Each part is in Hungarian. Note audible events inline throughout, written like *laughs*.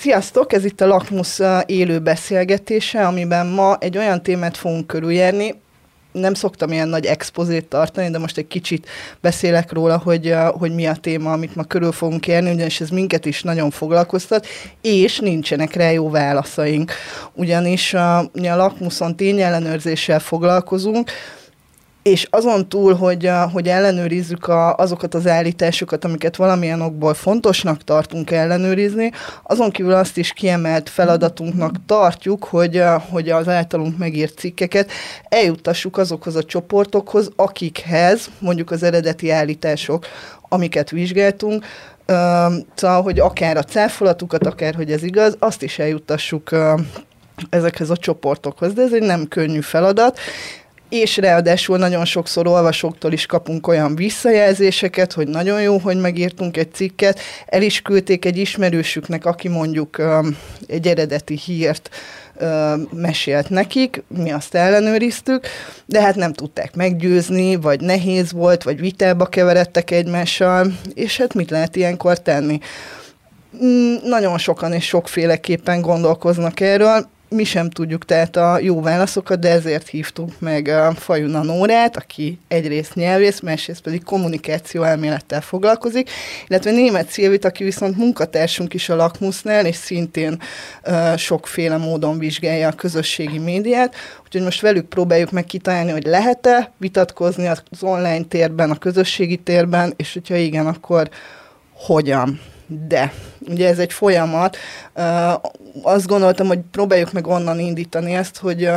Sziasztok, ez itt a Lakmus élő beszélgetése, amiben ma egy olyan témát fogunk körüljárni, nem szoktam ilyen nagy expozét tartani, de most egy kicsit beszélek róla, hogy, hogy mi a téma, amit ma körül fogunk érni, ugyanis ez minket is nagyon foglalkoztat, és nincsenek rá jó válaszaink. Ugyanis a, a lakmuszon tényellenőrzéssel foglalkozunk, és azon túl, hogy, hogy ellenőrizzük a, azokat az állításokat, amiket valamilyen okból fontosnak tartunk ellenőrizni, azon kívül azt is kiemelt feladatunknak tartjuk, hogy, hogy az általunk megírt cikkeket eljuttassuk azokhoz a csoportokhoz, akikhez mondjuk az eredeti állítások, amiket vizsgáltunk, szóval, hogy akár a cáfolatukat, akár hogy ez igaz, azt is eljuttassuk ezekhez a csoportokhoz, de ez egy nem könnyű feladat, és ráadásul nagyon sokszor olvasóktól is kapunk olyan visszajelzéseket, hogy nagyon jó, hogy megírtunk egy cikket, el is küldték egy ismerősüknek, aki mondjuk egy eredeti hírt mesélt nekik, mi azt ellenőriztük, de hát nem tudták meggyőzni, vagy nehéz volt, vagy vitába keveredtek egymással, és hát mit lehet ilyenkor tenni? Mm, nagyon sokan és sokféleképpen gondolkoznak erről, mi sem tudjuk tehát a jó válaszokat, de ezért hívtunk meg a Fajuna Nórát, aki egyrészt nyelvész, másrészt pedig kommunikáció elmélettel foglalkozik, illetve német Szilvit, aki viszont munkatársunk is a Lakmusznál, és szintén uh, sokféle módon vizsgálja a közösségi médiát, úgyhogy most velük próbáljuk meg kitalálni, hogy lehet-e vitatkozni az online térben, a közösségi térben, és hogyha igen, akkor hogyan de ugye ez egy folyamat. Uh, azt gondoltam, hogy próbáljuk meg onnan indítani ezt, hogy,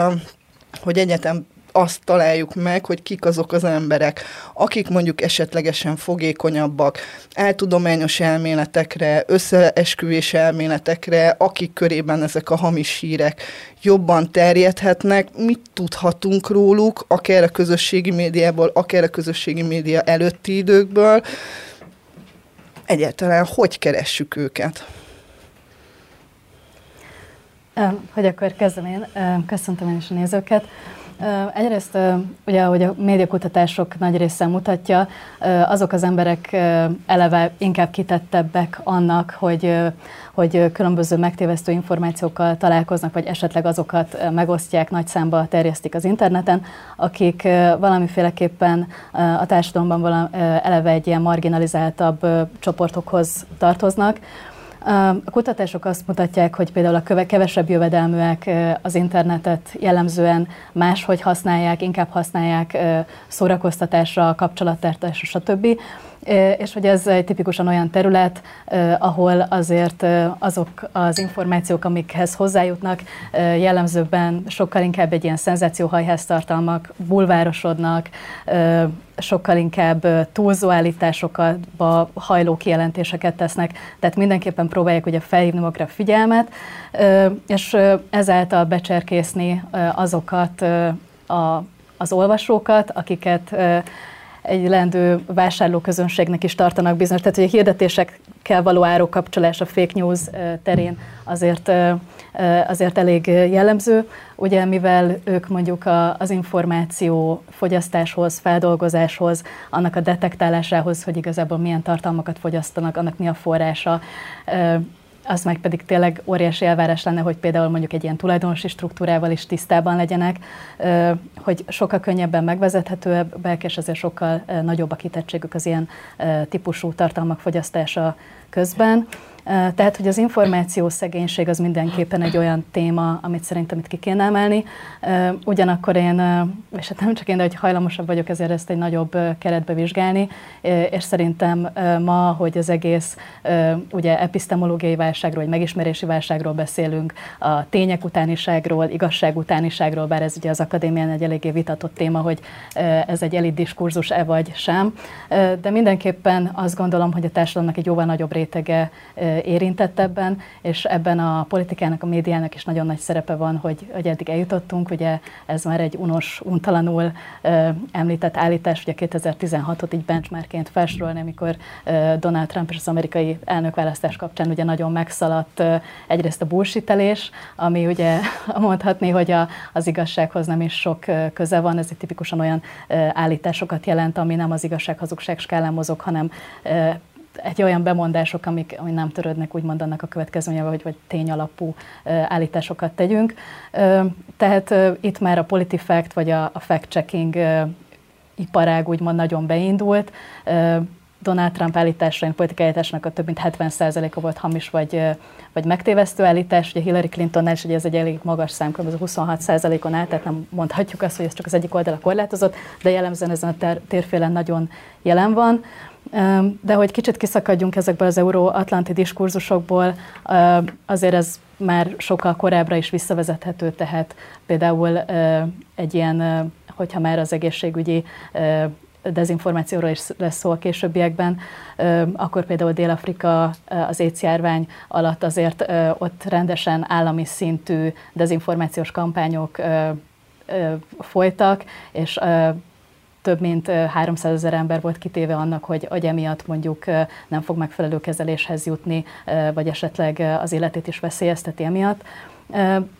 hogy egyetem azt találjuk meg, hogy kik azok az emberek, akik mondjuk esetlegesen fogékonyabbak, eltudományos elméletekre, összeesküvés elméletekre, akik körében ezek a hamis hírek jobban terjedhetnek, mit tudhatunk róluk, akár a közösségi médiából, akár a közösségi média előtti időkből, egyáltalán hogy keressük őket? Hogy akkor kezdem én, köszöntöm én is a nézőket. Egyrészt ugye, ahogy a médiakutatások nagy része mutatja, azok az emberek eleve inkább kitettebbek annak, hogy, hogy különböző megtévesztő információkkal találkoznak, vagy esetleg azokat megosztják, nagy számba terjesztik az interneten, akik valamiféleképpen a társadalomban eleve egy ilyen marginalizáltabb csoportokhoz tartoznak, a kutatások azt mutatják, hogy például a kevesebb jövedelműek az internetet jellemzően máshogy használják, inkább használják szórakoztatásra, kapcsolattartásra, stb. És hogy ez egy tipikusan olyan terület, ahol azért azok az információk, amikhez hozzájutnak, jellemzőben sokkal inkább egy ilyen szenzációhajház tartalmak, bulvárosodnak, sokkal inkább túlzó állításokba hajló kijelentéseket tesznek, tehát mindenképpen próbálják ugye felhívni magukra figyelmet, és ezáltal becserkészni azokat a, az olvasókat, akiket egy lendő vásárlóközönségnek is tartanak bizonyos, tehát hogy a hirdetésekkel való árokapcsolás a fake news terén azért, azért elég jellemző, ugye mivel ők mondjuk az információ fogyasztáshoz, feldolgozáshoz, annak a detektálásához, hogy igazából milyen tartalmakat fogyasztanak, annak mi a forrása, az meg pedig tényleg óriási elvárás lenne, hogy például mondjuk egy ilyen tulajdonosi struktúrával is tisztában legyenek, hogy sokkal könnyebben megvezethetőbbek, és azért sokkal nagyobb a kitettségük az ilyen típusú tartalmak fogyasztása közben. Tehát, hogy az információ szegénység az mindenképpen egy olyan téma, amit szerintem itt ki kéne emelni. Ugyanakkor én, és hát nem csak én, de hogy hajlamosabb vagyok ezért ezt egy nagyobb keretbe vizsgálni, és szerintem ma, hogy az egész ugye epistemológiai válságról, vagy megismerési válságról beszélünk, a tények utániságról, igazság utániságról, bár ez ugye az akadémián egy eléggé vitatott téma, hogy ez egy elit diskurzus-e vagy sem, de mindenképpen azt gondolom, hogy a társadalomnak egy jóval nagyobb rétege érintett ebben, és ebben a politikának, a médiának is nagyon nagy szerepe van, hogy, hogy eddig eljutottunk. Ugye ez már egy unos, untalanul említett állítás, ugye 2016-ot így benchmarkként felsorolni, amikor Donald Trump és az amerikai elnökválasztás kapcsán ugye nagyon megszaladt egyrészt a bullshitelés, ami ugye *laughs* mondhatni, hogy a, az igazsághoz nem is sok köze van, ez egy tipikusan olyan állításokat jelent, ami nem az igazság-hazugság skálán mozog, hanem egy olyan bemondások, amik, amik nem törődnek úgymond annak a következményevel, hogy vagy tényalapú állításokat tegyünk. Tehát itt már a politifact vagy a, a fact-checking iparág úgymond nagyon beindult. Donald Trump állításainak, politikai állításnak a több mint 70%-a volt hamis vagy, vagy megtévesztő állítás. Ugye Hillary Clintonnál is ugye ez egy elég magas szám, a 26%-on áll, tehát nem mondhatjuk azt, hogy ez csak az egyik oldala korlátozott, de jellemzően ezen a térfélen nagyon jelen van. De hogy kicsit kiszakadjunk ezekből az euróatlanti diskurzusokból, azért ez már sokkal korábbra is visszavezethető, tehát például egy ilyen, hogyha már az egészségügyi dezinformációról is lesz szó a későbbiekben, akkor például Dél-Afrika az járvány alatt azért ott rendesen állami szintű dezinformációs kampányok folytak, és több mint 300 ezer ember volt kitéve annak, hogy, hogy emiatt mondjuk nem fog megfelelő kezeléshez jutni, vagy esetleg az életét is veszélyezteti emiatt.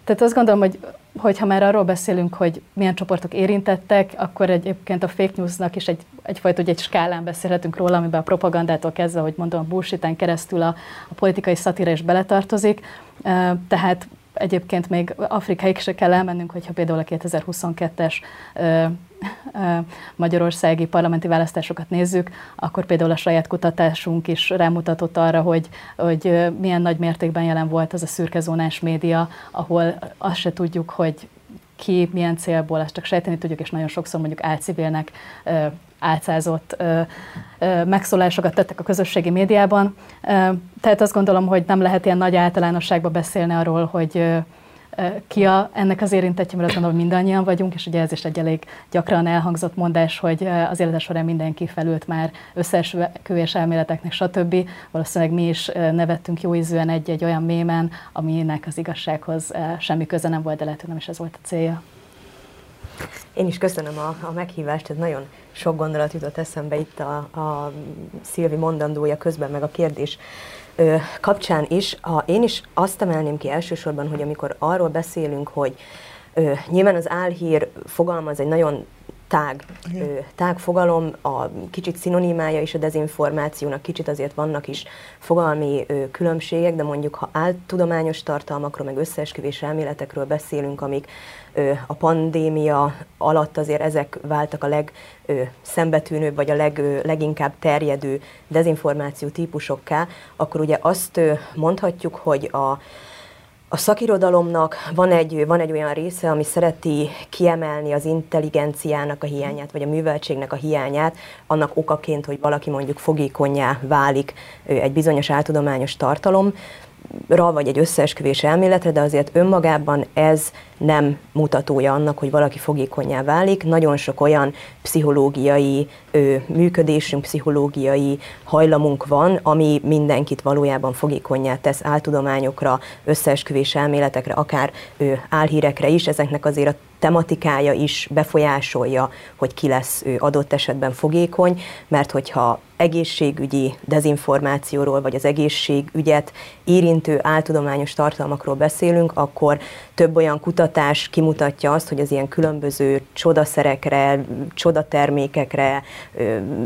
Tehát azt gondolom, hogy hogyha már arról beszélünk, hogy milyen csoportok érintettek, akkor egyébként a fake newsnak is egy, egyfajta egy skálán beszélhetünk róla, amiben a propagandától kezdve, hogy mondom, a bullshiten keresztül a, a politikai szatíra is beletartozik. Tehát egyébként még Afrikáig se kell elmennünk, hogyha például a 2022-es magyarországi parlamenti választásokat nézzük, akkor például a saját kutatásunk is rámutatott arra, hogy, hogy milyen nagy mértékben jelen volt az a szürkezónás média, ahol azt se tudjuk, hogy ki milyen célból, ezt csak sejteni tudjuk, és nagyon sokszor mondjuk álcivilnek álcázott megszólásokat tettek a közösségi médiában. Tehát azt gondolom, hogy nem lehet ilyen nagy általánosságban beszélni arról, hogy ki a, ennek az érintettje, mert azt gondolom, hogy mindannyian vagyunk, és ugye ez is egy elég gyakran elhangzott mondás, hogy az élete során mindenki felült már összeesküvés elméleteknek, stb. Valószínűleg mi is nevettünk jó ízűen egy-egy olyan mémen, aminek az igazsághoz semmi köze nem volt, de lehet, hogy nem is ez volt a célja. Én is köszönöm a, a meghívást, ez nagyon sok gondolat jutott eszembe itt a, a Szilvi mondandója közben, meg a kérdés ö, kapcsán is. A, én is azt emelném ki elsősorban, hogy amikor arról beszélünk, hogy ö, nyilván az álhír fogalmaz egy nagyon tág, tág fogalom, a kicsit szinonimája is a dezinformációnak, kicsit azért vannak is fogalmi különbségek, de mondjuk ha áltudományos tartalmakról, meg összeesküvés elméletekről beszélünk, amik a pandémia alatt azért ezek váltak a legszembetűnőbb, vagy a leg, leginkább terjedő dezinformáció típusokká, akkor ugye azt mondhatjuk, hogy a a szakirodalomnak van egy, van egy olyan része, ami szereti kiemelni az intelligenciának a hiányát, vagy a műveltségnek a hiányát, annak okaként, hogy valaki mondjuk fogékonyá válik egy bizonyos áltudományos tartalom, ra, vagy egy összeesküvés elméletre, de azért önmagában ez nem mutatója annak, hogy valaki fogékonyá válik. Nagyon sok olyan pszichológiai ö, működésünk, pszichológiai hajlamunk van, ami mindenkit valójában fogékonyá tesz áltudományokra, összeesküvés elméletekre, akár ö, álhírekre is. Ezeknek azért a tematikája is befolyásolja, hogy ki lesz ő adott esetben fogékony, mert hogyha egészségügyi dezinformációról, vagy az egészségügyet érintő áltudományos tartalmakról beszélünk, akkor több olyan kutatás kimutatja azt, hogy az ilyen különböző csodaszerekre, csodatermékekre,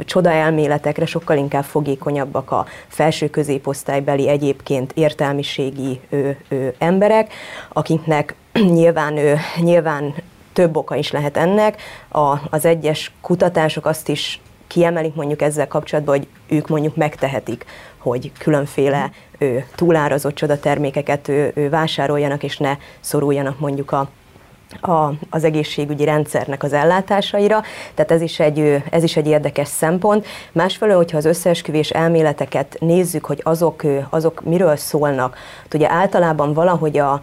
csodaelméletekre sokkal inkább fogékonyabbak a felső középosztálybeli egyébként értelmiségi ö, ö, emberek, akiknek *clears throat* nyilván, ö, nyilván több oka is lehet ennek. A, az egyes kutatások azt is kiemelik mondjuk ezzel kapcsolatban, hogy ők mondjuk megtehetik, hogy különféle ő, túlárazott csodatermékeket ő, ő, vásároljanak, és ne szoruljanak mondjuk a a, az egészségügyi rendszernek az ellátásaira, tehát ez is, egy, ez is egy érdekes szempont. Másfelől, hogyha az összeesküvés elméleteket nézzük, hogy azok, azok miről szólnak, ugye általában valahogy a,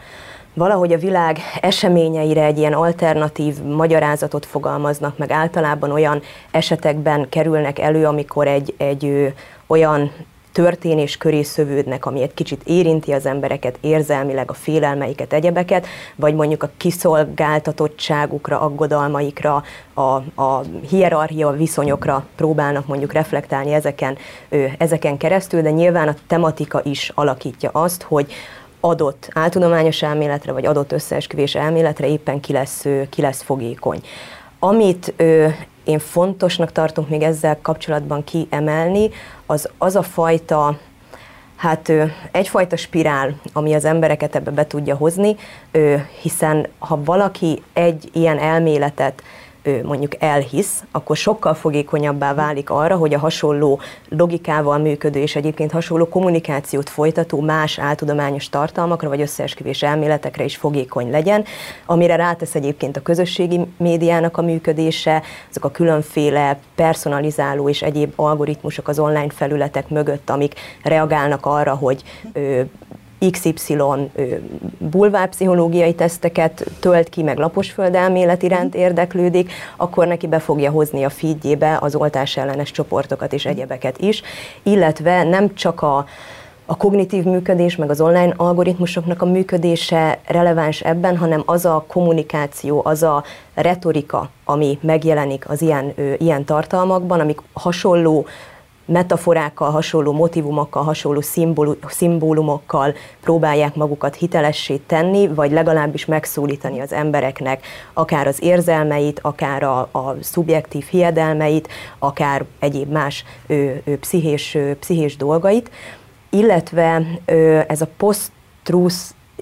valahogy a világ eseményeire egy ilyen alternatív magyarázatot fogalmaznak, meg. Általában olyan esetekben kerülnek elő, amikor egy, egy olyan történés köré szövődnek, ami egy kicsit érinti az embereket érzelmileg, a félelmeiket, egyebeket, vagy mondjuk a kiszolgáltatottságukra, aggodalmaikra, a, a hierarchia viszonyokra próbálnak mondjuk reflektálni ezeken, ö, ezeken keresztül, de nyilván a tematika is alakítja azt, hogy adott áltudományos elméletre, vagy adott összeesküvés elméletre éppen ki lesz, ki lesz fogékony. Amit ö, én fontosnak tartunk még ezzel kapcsolatban kiemelni, az az a fajta hát egyfajta spirál, ami az embereket ebbe be tudja hozni, hiszen ha valaki egy ilyen elméletet mondjuk elhisz, akkor sokkal fogékonyabbá válik arra, hogy a hasonló logikával működő és egyébként hasonló kommunikációt folytató más áltudományos tartalmakra vagy összeesküvés elméletekre is fogékony legyen, amire rátesz egyébként a közösségi médiának a működése, azok a különféle personalizáló és egyéb algoritmusok az online felületek mögött, amik reagálnak arra, hogy XY bulvárpszichológiai teszteket tölt ki, meg laposföldelmélet iránt érdeklődik, akkor neki be fogja hozni a feedjébe az oltás ellenes csoportokat és egyebeket is, illetve nem csak a a kognitív működés, meg az online algoritmusoknak a működése releváns ebben, hanem az a kommunikáció, az a retorika, ami megjelenik az ilyen, ö, ilyen tartalmakban, amik hasonló metaforákkal, hasonló motivumokkal, hasonló szimbólumokkal próbálják magukat hitelessé tenni, vagy legalábbis megszólítani az embereknek akár az érzelmeit, akár a, a szubjektív hiedelmeit, akár egyéb más ö, ö, pszichés, ö, pszichés dolgait, illetve ö, ez a post-truth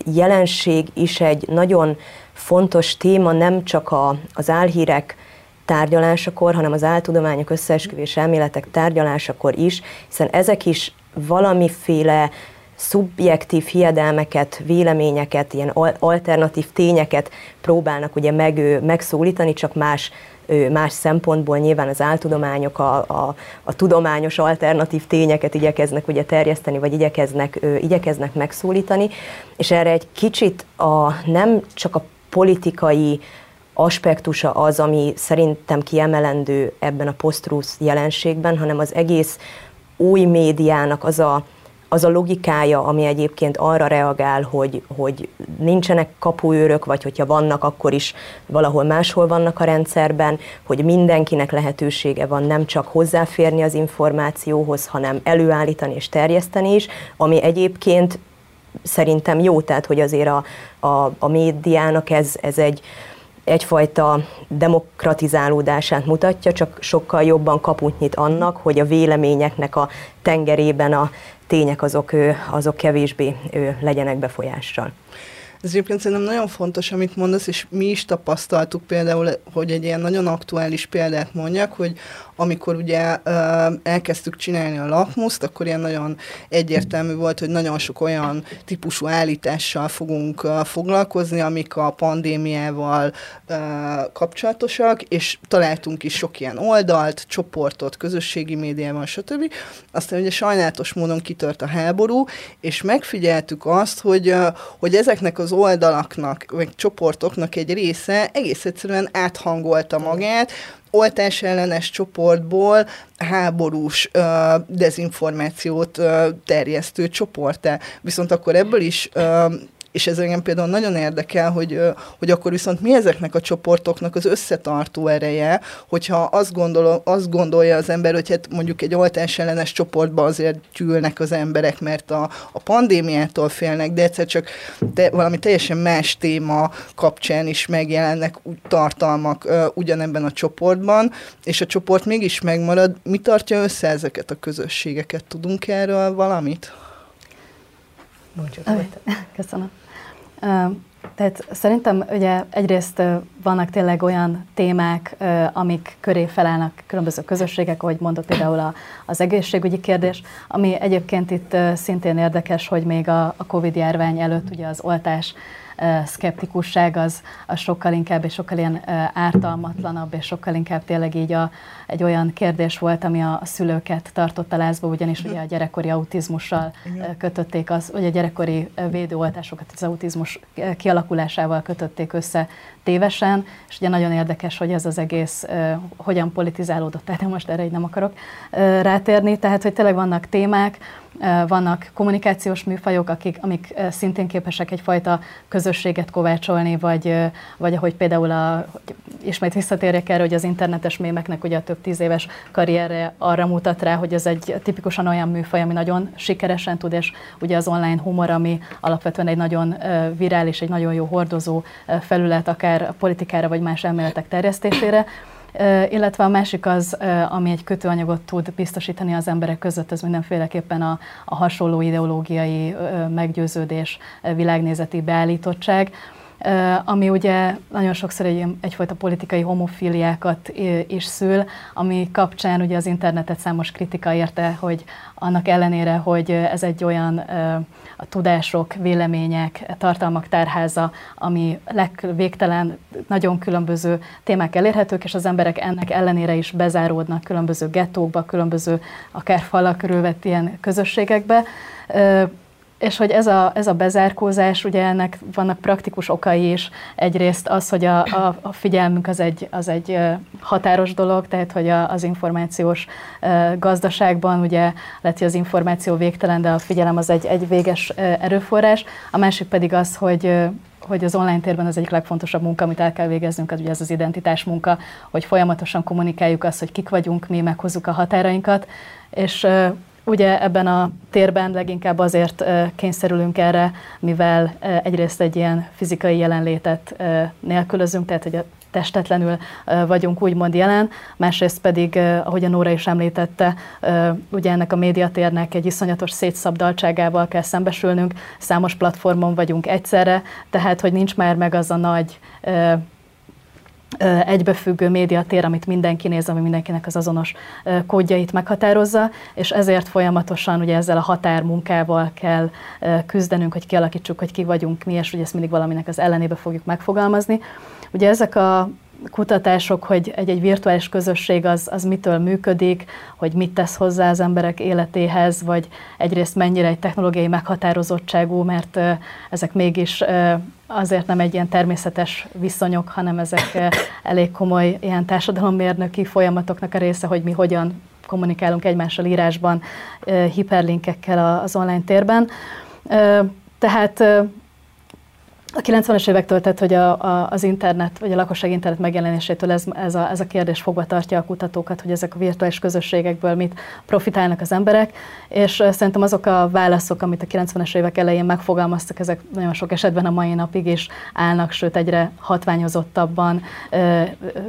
jelenség is egy nagyon fontos téma, nem csak a, az álhírek tárgyalásakor, hanem az áltudományok összeesküvés elméletek tárgyalásakor is, hiszen ezek is valamiféle szubjektív hiedelmeket, véleményeket, ilyen alternatív tényeket próbálnak ugye meg, megszólítani, csak más más szempontból nyilván az áltudományok a, a, a tudományos alternatív tényeket igyekeznek ugye terjeszteni, vagy igyekeznek, igyekeznek megszólítani, és erre egy kicsit a, nem csak a politikai aspektusa az, ami szerintem kiemelendő ebben a posztrusz jelenségben, hanem az egész új médiának az a, az a logikája, ami egyébként arra reagál, hogy, hogy nincsenek kapuőrök, vagy hogyha vannak, akkor is valahol máshol vannak a rendszerben, hogy mindenkinek lehetősége van nem csak hozzáférni az információhoz, hanem előállítani és terjeszteni is, ami egyébként szerintem jó, tehát hogy azért a, a, a médiának ez, ez egy, egyfajta demokratizálódását mutatja, csak sokkal jobban kaput nyit annak, hogy a véleményeknek a tengerében a tények azok, azok kevésbé legyenek befolyással. Ez egyébként szerintem nagyon fontos, amit mondasz, és mi is tapasztaltuk például, hogy egy ilyen nagyon aktuális példát mondjak, hogy amikor ugye elkezdtük csinálni a lakmuszt, akkor ilyen nagyon egyértelmű volt, hogy nagyon sok olyan típusú állítással fogunk foglalkozni, amik a pandémiával kapcsolatosak, és találtunk is sok ilyen oldalt, csoportot, közösségi médiában, stb. Aztán ugye sajnálatos módon kitört a háború, és megfigyeltük azt, hogy, hogy ezeknek az oldalaknak, vagy csoportoknak egy része egész egyszerűen áthangolta magát, oltás ellenes csoportból háborús ö, dezinformációt ö, terjesztő csoportá. Viszont akkor ebből is ö, és ez engem például nagyon érdekel, hogy, hogy akkor viszont mi ezeknek a csoportoknak az összetartó ereje, hogyha azt, gondol, azt gondolja az ember, hogy hát mondjuk egy oltás ellenes csoportba azért gyűlnek az emberek, mert a, a pandémiától félnek, de egyszer csak te, valami teljesen más téma kapcsán is megjelennek tartalmak uh, ugyanebben a csoportban, és a csoport mégis megmarad. Mi tartja össze ezeket a közösségeket? Tudunk erről valamit? *laughs* Köszönöm. Tehát szerintem ugye egyrészt vannak tényleg olyan témák, amik köré felállnak különböző közösségek, ahogy mondott például az egészségügyi kérdés, ami egyébként itt szintén érdekes, hogy még a, a Covid járvány előtt ugye az oltás szkeptikusság az, az sokkal inkább és sokkal ilyen ártalmatlanabb, és sokkal inkább tényleg így a, egy olyan kérdés volt, ami a, a szülőket tartott a lázba, ugyanis ugye a gyerekkori autizmussal kötötték, az, vagy a gyerekkori védőoltásokat az autizmus kialakulásával kötötték össze tévesen, és ugye nagyon érdekes, hogy ez az egész uh, hogyan politizálódott, tehát most erre így nem akarok uh, rátérni, tehát hogy tényleg vannak témák, vannak kommunikációs műfajok, akik, amik szintén képesek egyfajta közösséget kovácsolni, vagy, vagy ahogy például a, hogy ismét visszatérjek erre, hogy az internetes mémeknek ugye a több tíz éves karrierre arra mutat rá, hogy ez egy tipikusan olyan műfaj, ami nagyon sikeresen tud, és ugye az online humor, ami alapvetően egy nagyon virális, egy nagyon jó hordozó felület, akár a politikára vagy más elméletek terjesztésére, illetve a másik az, ami egy kötőanyagot tud biztosítani az emberek között, ez mindenféleképpen a, a hasonló ideológiai meggyőződés, világnézeti beállítottság ami ugye nagyon sokszor egy, egyfajta politikai homofiliákat is szül, ami kapcsán ugye az internetet számos kritika érte, hogy annak ellenére, hogy ez egy olyan a tudások, vélemények, tartalmak tárháza, ami legvégtelen, nagyon különböző témák elérhetők, és az emberek ennek ellenére is bezáródnak különböző gettókba, különböző akár falak körülvett ilyen közösségekbe és hogy ez a, ez a bezárkózás, ugye ennek vannak praktikus okai is. Egyrészt az, hogy a, a, a figyelmünk az egy, az egy határos dolog, tehát hogy a, az információs gazdaságban ugye lehet, hogy az információ végtelen, de a figyelem az egy, egy véges erőforrás. A másik pedig az, hogy hogy az online térben az egyik legfontosabb munka, amit el kell végeznünk, az ugye ez az identitás munka, hogy folyamatosan kommunikáljuk azt, hogy kik vagyunk, mi meghozzuk a határainkat, és Ugye ebben a térben leginkább azért kényszerülünk erre, mivel egyrészt egy ilyen fizikai jelenlétet nélkülözünk, tehát hogy a testetlenül vagyunk úgymond jelen, másrészt pedig, ahogy a Nóra is említette, ugye ennek a médiatérnek egy iszonyatos szétszabdaltságával kell szembesülnünk, számos platformon vagyunk egyszerre, tehát hogy nincs már meg az a nagy egybefüggő médiatér, amit mindenki néz, ami mindenkinek az azonos kódjait meghatározza, és ezért folyamatosan ugye ezzel a határmunkával kell küzdenünk, hogy kialakítsuk, hogy ki vagyunk mi, és ugye ezt mindig valaminek az ellenébe fogjuk megfogalmazni. Ugye ezek a kutatások, hogy egy-egy virtuális közösség az, az mitől működik, hogy mit tesz hozzá az emberek életéhez, vagy egyrészt mennyire egy technológiai meghatározottságú, mert ezek mégis azért nem egy ilyen természetes viszonyok, hanem ezek elég komoly ilyen társadalommérnöki folyamatoknak a része, hogy mi hogyan kommunikálunk egymással írásban, hiperlinkekkel az online térben. Tehát a 90-es évektől, tehát, hogy a, a, az internet, vagy a lakosság internet megjelenésétől ez, ez, a, ez a kérdés fogva tartja a kutatókat, hogy ezek a virtuális közösségekből mit profitálnak az emberek, és szerintem azok a válaszok, amit a 90-es évek elején megfogalmaztak, ezek nagyon sok esetben a mai napig is állnak, sőt egyre hatványozottabban ö,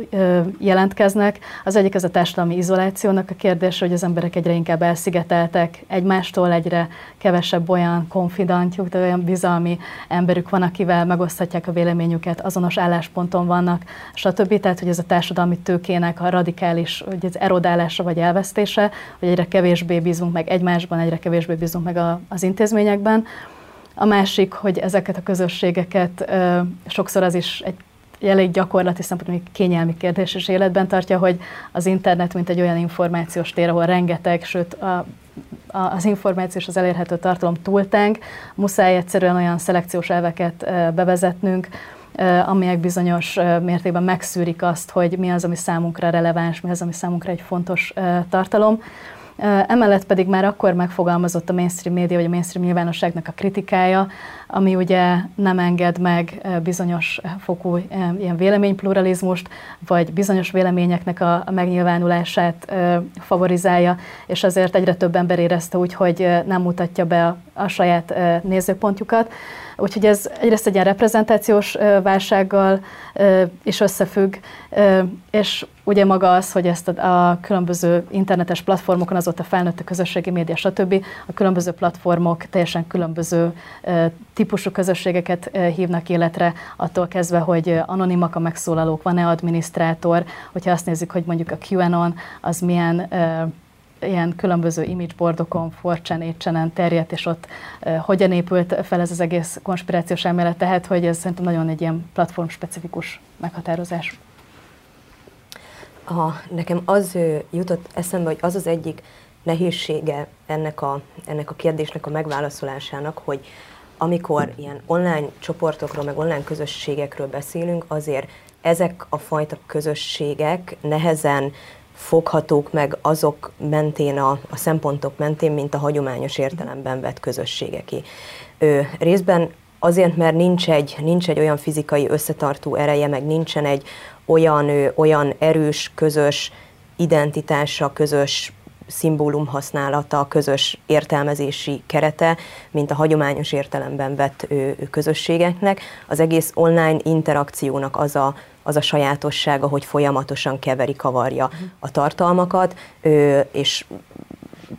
ö, jelentkeznek. Az egyik ez a társadalmi izolációnak a kérdés, hogy az emberek egyre inkább elszigeteltek egymástól, egyre kevesebb olyan konfidantjuk, olyan bizalmi emberük van, akivel akivel megoszthatják a véleményüket, azonos állásponton vannak, stb. Tehát, hogy ez a társadalmi tőkének a radikális, hogy az erodálása vagy elvesztése, hogy egyre kevésbé bízunk meg egymásban, egyre kevésbé bízunk meg a, az intézményekben. A másik, hogy ezeket a közösségeket ö, sokszor az is egy elég gyakorlati szempontból kényelmi kérdés és életben tartja, hogy az internet, mint egy olyan információs tér, ahol rengeteg, sőt a az információ és az elérhető tartalom túltánk, muszáj egyszerűen olyan szelekciós elveket bevezetnünk, amelyek bizonyos mértékben megszűrik azt, hogy mi az, ami számunkra releváns, mi az, ami számunkra egy fontos tartalom. Emellett pedig már akkor megfogalmazott a mainstream média, vagy a mainstream nyilvánosságnak a kritikája, ami ugye nem enged meg bizonyos fokú ilyen véleménypluralizmust, vagy bizonyos véleményeknek a megnyilvánulását favorizálja, és azért egyre több ember érezte úgy, hogy nem mutatja be a, a saját nézőpontjukat. Úgyhogy ez egyrészt egy ilyen reprezentációs válsággal is összefügg, és ugye maga az, hogy ezt a, különböző internetes platformokon, azóta felnőtt a közösségi média, stb. a különböző platformok teljesen különböző típusú közösségeket hívnak életre, attól kezdve, hogy anonimak a megszólalók, van-e adminisztrátor, hogyha azt nézzük, hogy mondjuk a QAnon az milyen ilyen különböző imageboardokon, forcsan, étcsenen terjedt, és ott hogyan épült fel ez az egész konspirációs elmélet, tehát hogy ez szerintem nagyon egy ilyen platform specifikus meghatározás. A, nekem az jutott eszembe, hogy az az egyik nehézsége ennek a, ennek a kérdésnek a megválaszolásának, hogy amikor ilyen online csoportokról, meg online közösségekről beszélünk, azért ezek a fajta közösségek nehezen foghatók meg azok mentén, a, a szempontok mentén, mint a hagyományos értelemben vett közösségeké. Ö, részben azért, mert nincs egy, nincs egy olyan fizikai összetartó ereje, meg nincsen egy olyan, ö, olyan erős, közös identitása, közös szimbólum használata, közös értelmezési kerete, mint a hagyományos értelemben vett ö, közösségeknek. Az egész online interakciónak az a az a sajátossága, hogy folyamatosan keveri, kavarja a tartalmakat, és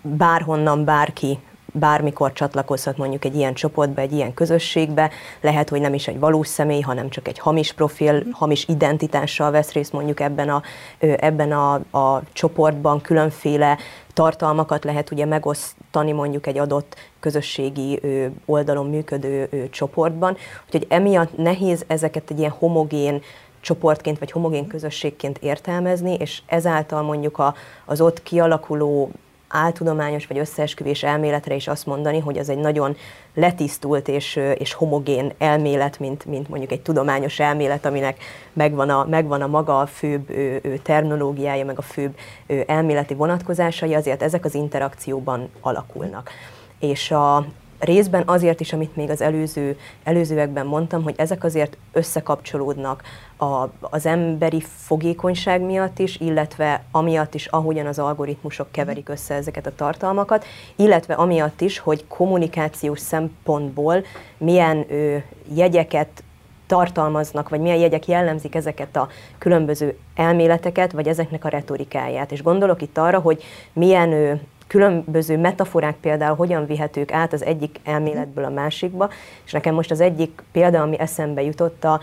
bárhonnan bárki bármikor csatlakozhat mondjuk egy ilyen csoportba, egy ilyen közösségbe, lehet, hogy nem is egy valós személy, hanem csak egy hamis profil, hamis identitással vesz részt mondjuk ebben a, ebben a, a csoportban, különféle tartalmakat lehet ugye megosztani mondjuk egy adott közösségi oldalon működő csoportban, úgyhogy emiatt nehéz ezeket egy ilyen homogén csoportként vagy homogén közösségként értelmezni, és ezáltal mondjuk a, az ott kialakuló áltudományos vagy összeesküvés elméletre is azt mondani, hogy az egy nagyon letisztult és, és homogén elmélet, mint, mint mondjuk egy tudományos elmélet, aminek megvan a, megvan a maga a főbb ő, ő, terminológiája, meg a főbb ő, elméleti vonatkozásai, azért ezek az interakcióban alakulnak. És a, részben azért is, amit még az előző, előzőekben mondtam, hogy ezek azért összekapcsolódnak a, az emberi fogékonyság miatt is, illetve amiatt is, ahogyan az algoritmusok keverik össze ezeket a tartalmakat, illetve amiatt is, hogy kommunikációs szempontból milyen ö, jegyeket tartalmaznak, vagy milyen jegyek jellemzik ezeket a különböző elméleteket, vagy ezeknek a retorikáját. És gondolok itt arra, hogy milyen ö, különböző metaforák például hogyan vihetők át az egyik elméletből a másikba, és nekem most az egyik példa, ami eszembe jutott a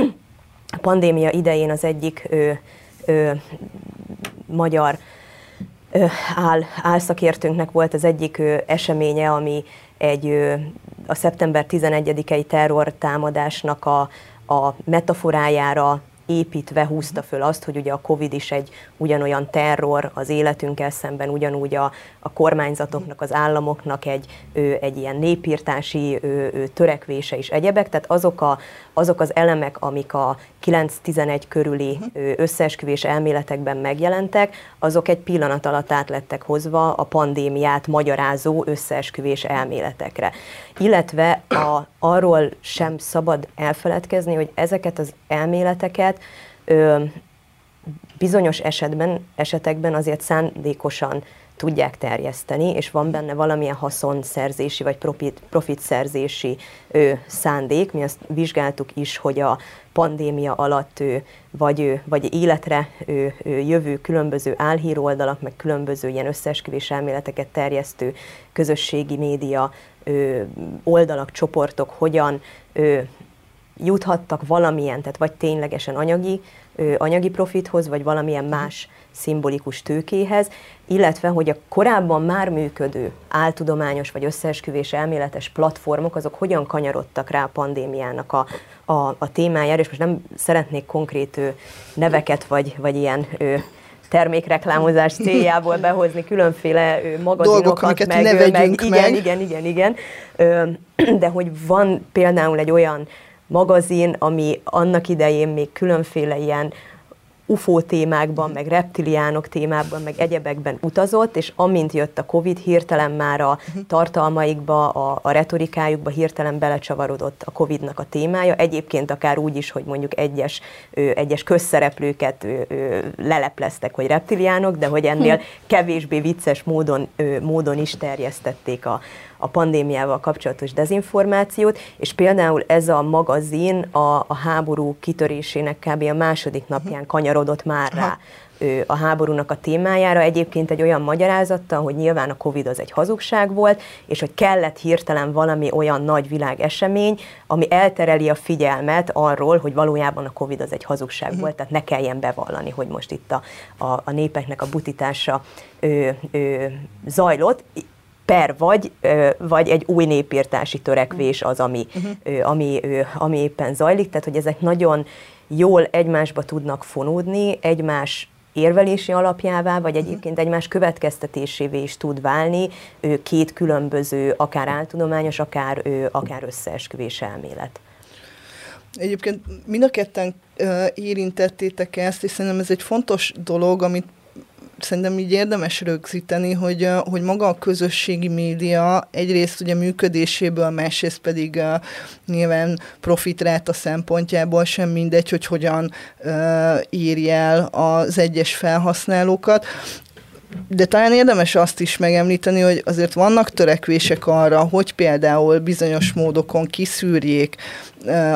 *clears throat* pandémia idején az egyik ö, ö, magyar ö, áll, álszakértőnknek volt az egyik ö, eseménye, ami egy ö, a szeptember 11-i terrortámadásnak a, a metaforájára építve húzta föl azt, hogy ugye a Covid is egy ugyanolyan terror az életünkkel szemben, ugyanúgy a, a kormányzatoknak, az államoknak egy, egy ilyen népírtási törekvése is egyebek, tehát azok, a, azok az elemek, amik a 9-11 körüli ő, összeesküvés elméletekben megjelentek, azok egy pillanat alatt át lettek hozva a pandémiát magyarázó összeesküvés elméletekre. Illetve a, arról sem szabad elfeledkezni, hogy ezeket az elméleteket ö, bizonyos esetben, esetekben azért szándékosan tudják terjeszteni, és van benne valamilyen haszonszerzési vagy profit, profitszerzési ö, szándék. Mi azt vizsgáltuk is, hogy a pandémia alatt ő, vagy, ő, vagy életre ő, ő, jövő különböző álhíroldalak, meg különböző ilyen összeesküvés elméleteket terjesztő közösségi média ö, oldalak, csoportok hogyan ö, juthattak valamilyen, tehát vagy ténylegesen anyagi, anyagi profithoz, vagy valamilyen más szimbolikus tőkéhez, illetve hogy a korábban már működő áltudományos vagy összeesküvés elméletes platformok, azok hogyan kanyarodtak rá a pandémiának a, a, a témájára, és most nem szeretnék konkrét neveket vagy, vagy ilyen termékreklámozás *laughs* céljából behozni különféle magazinokat, Dolgok, amiket meg, ne meg, meg. igen, igen, igen, igen, *clears throat* de hogy van például egy olyan magazin, ami annak idején még különféle ilyen UFO témákban, meg reptiliánok témában, meg egyebekben utazott, és amint jött a Covid, hirtelen már a tartalmaikba, a, a retorikájukba hirtelen belecsavarodott a Covidnak a témája. Egyébként akár úgy is, hogy mondjuk egyes, ö, egyes közszereplőket ö, ö, lelepleztek, hogy reptiliánok, de hogy ennél kevésbé vicces módon, ö, módon is terjesztették a, a pandémiával kapcsolatos dezinformációt, és például ez a magazin a, a háború kitörésének kb. a második napján kanyarodott már rá a háborúnak a témájára, egyébként egy olyan magyarázattal, hogy nyilván a Covid az egy hazugság volt, és hogy kellett hirtelen valami olyan nagy világesemény, ami eltereli a figyelmet arról, hogy valójában a Covid az egy hazugság uh-huh. volt, tehát ne kelljen bevallani, hogy most itt a, a, a népeknek a butitása ö, ö, zajlott per vagy, vagy egy új népírtási törekvés az, ami, uh-huh. ami, ami éppen zajlik, tehát hogy ezek nagyon jól egymásba tudnak fonódni, egymás érvelési alapjává, vagy egyébként egymás következtetésévé is tud válni két különböző, akár áltudományos, akár, akár összeesküvés elmélet. Egyébként mind a ketten érintettétek ezt, és szerintem ez egy fontos dolog, amit szerintem így érdemes rögzíteni, hogy, hogy maga a közösségi média egyrészt ugye működéséből, másrészt pedig uh, nyilván a szempontjából sem mindegy, hogy hogyan uh, írja el az egyes felhasználókat de talán érdemes azt is megemlíteni, hogy azért vannak törekvések arra, hogy például bizonyos módokon kiszűrjék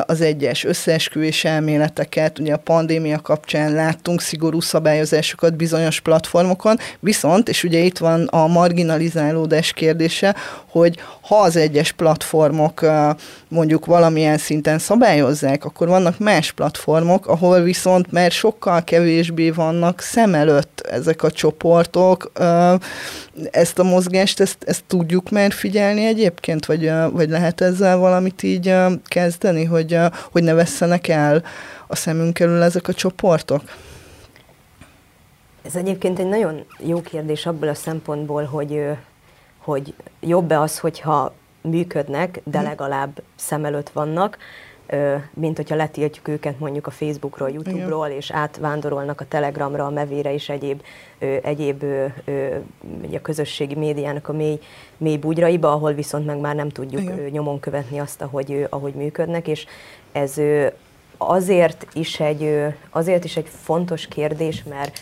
az egyes összeesküvés elméleteket. Ugye a pandémia kapcsán láttunk szigorú szabályozásokat bizonyos platformokon, viszont, és ugye itt van a marginalizálódás kérdése, hogy ha az egyes platformok mondjuk valamilyen szinten szabályozzák, akkor vannak más platformok, ahol viszont már sokkal kevésbé vannak szem előtt ezek a csoportok. Ezt a mozgást, ezt, ezt tudjuk már figyelni egyébként, vagy, vagy lehet ezzel valamit így kezdeni, hogy, hogy ne vesszenek el a szemünk elől ezek a csoportok? Ez egyébként egy nagyon jó kérdés abból a szempontból, hogy, hogy jobb-e az, hogyha működnek, de mhm. legalább szem előtt vannak, mint hogyha letiltjuk őket mondjuk a Facebookról, YouTube-ról, és átvándorolnak a Telegramra, a Mevére és egyéb, egyéb a közösségi médiának a mély, mély bugyraiba, ahol viszont meg már nem tudjuk Igen. nyomon követni azt, ahogy, ahogy működnek, és ez azért is egy, azért is egy fontos kérdés, mert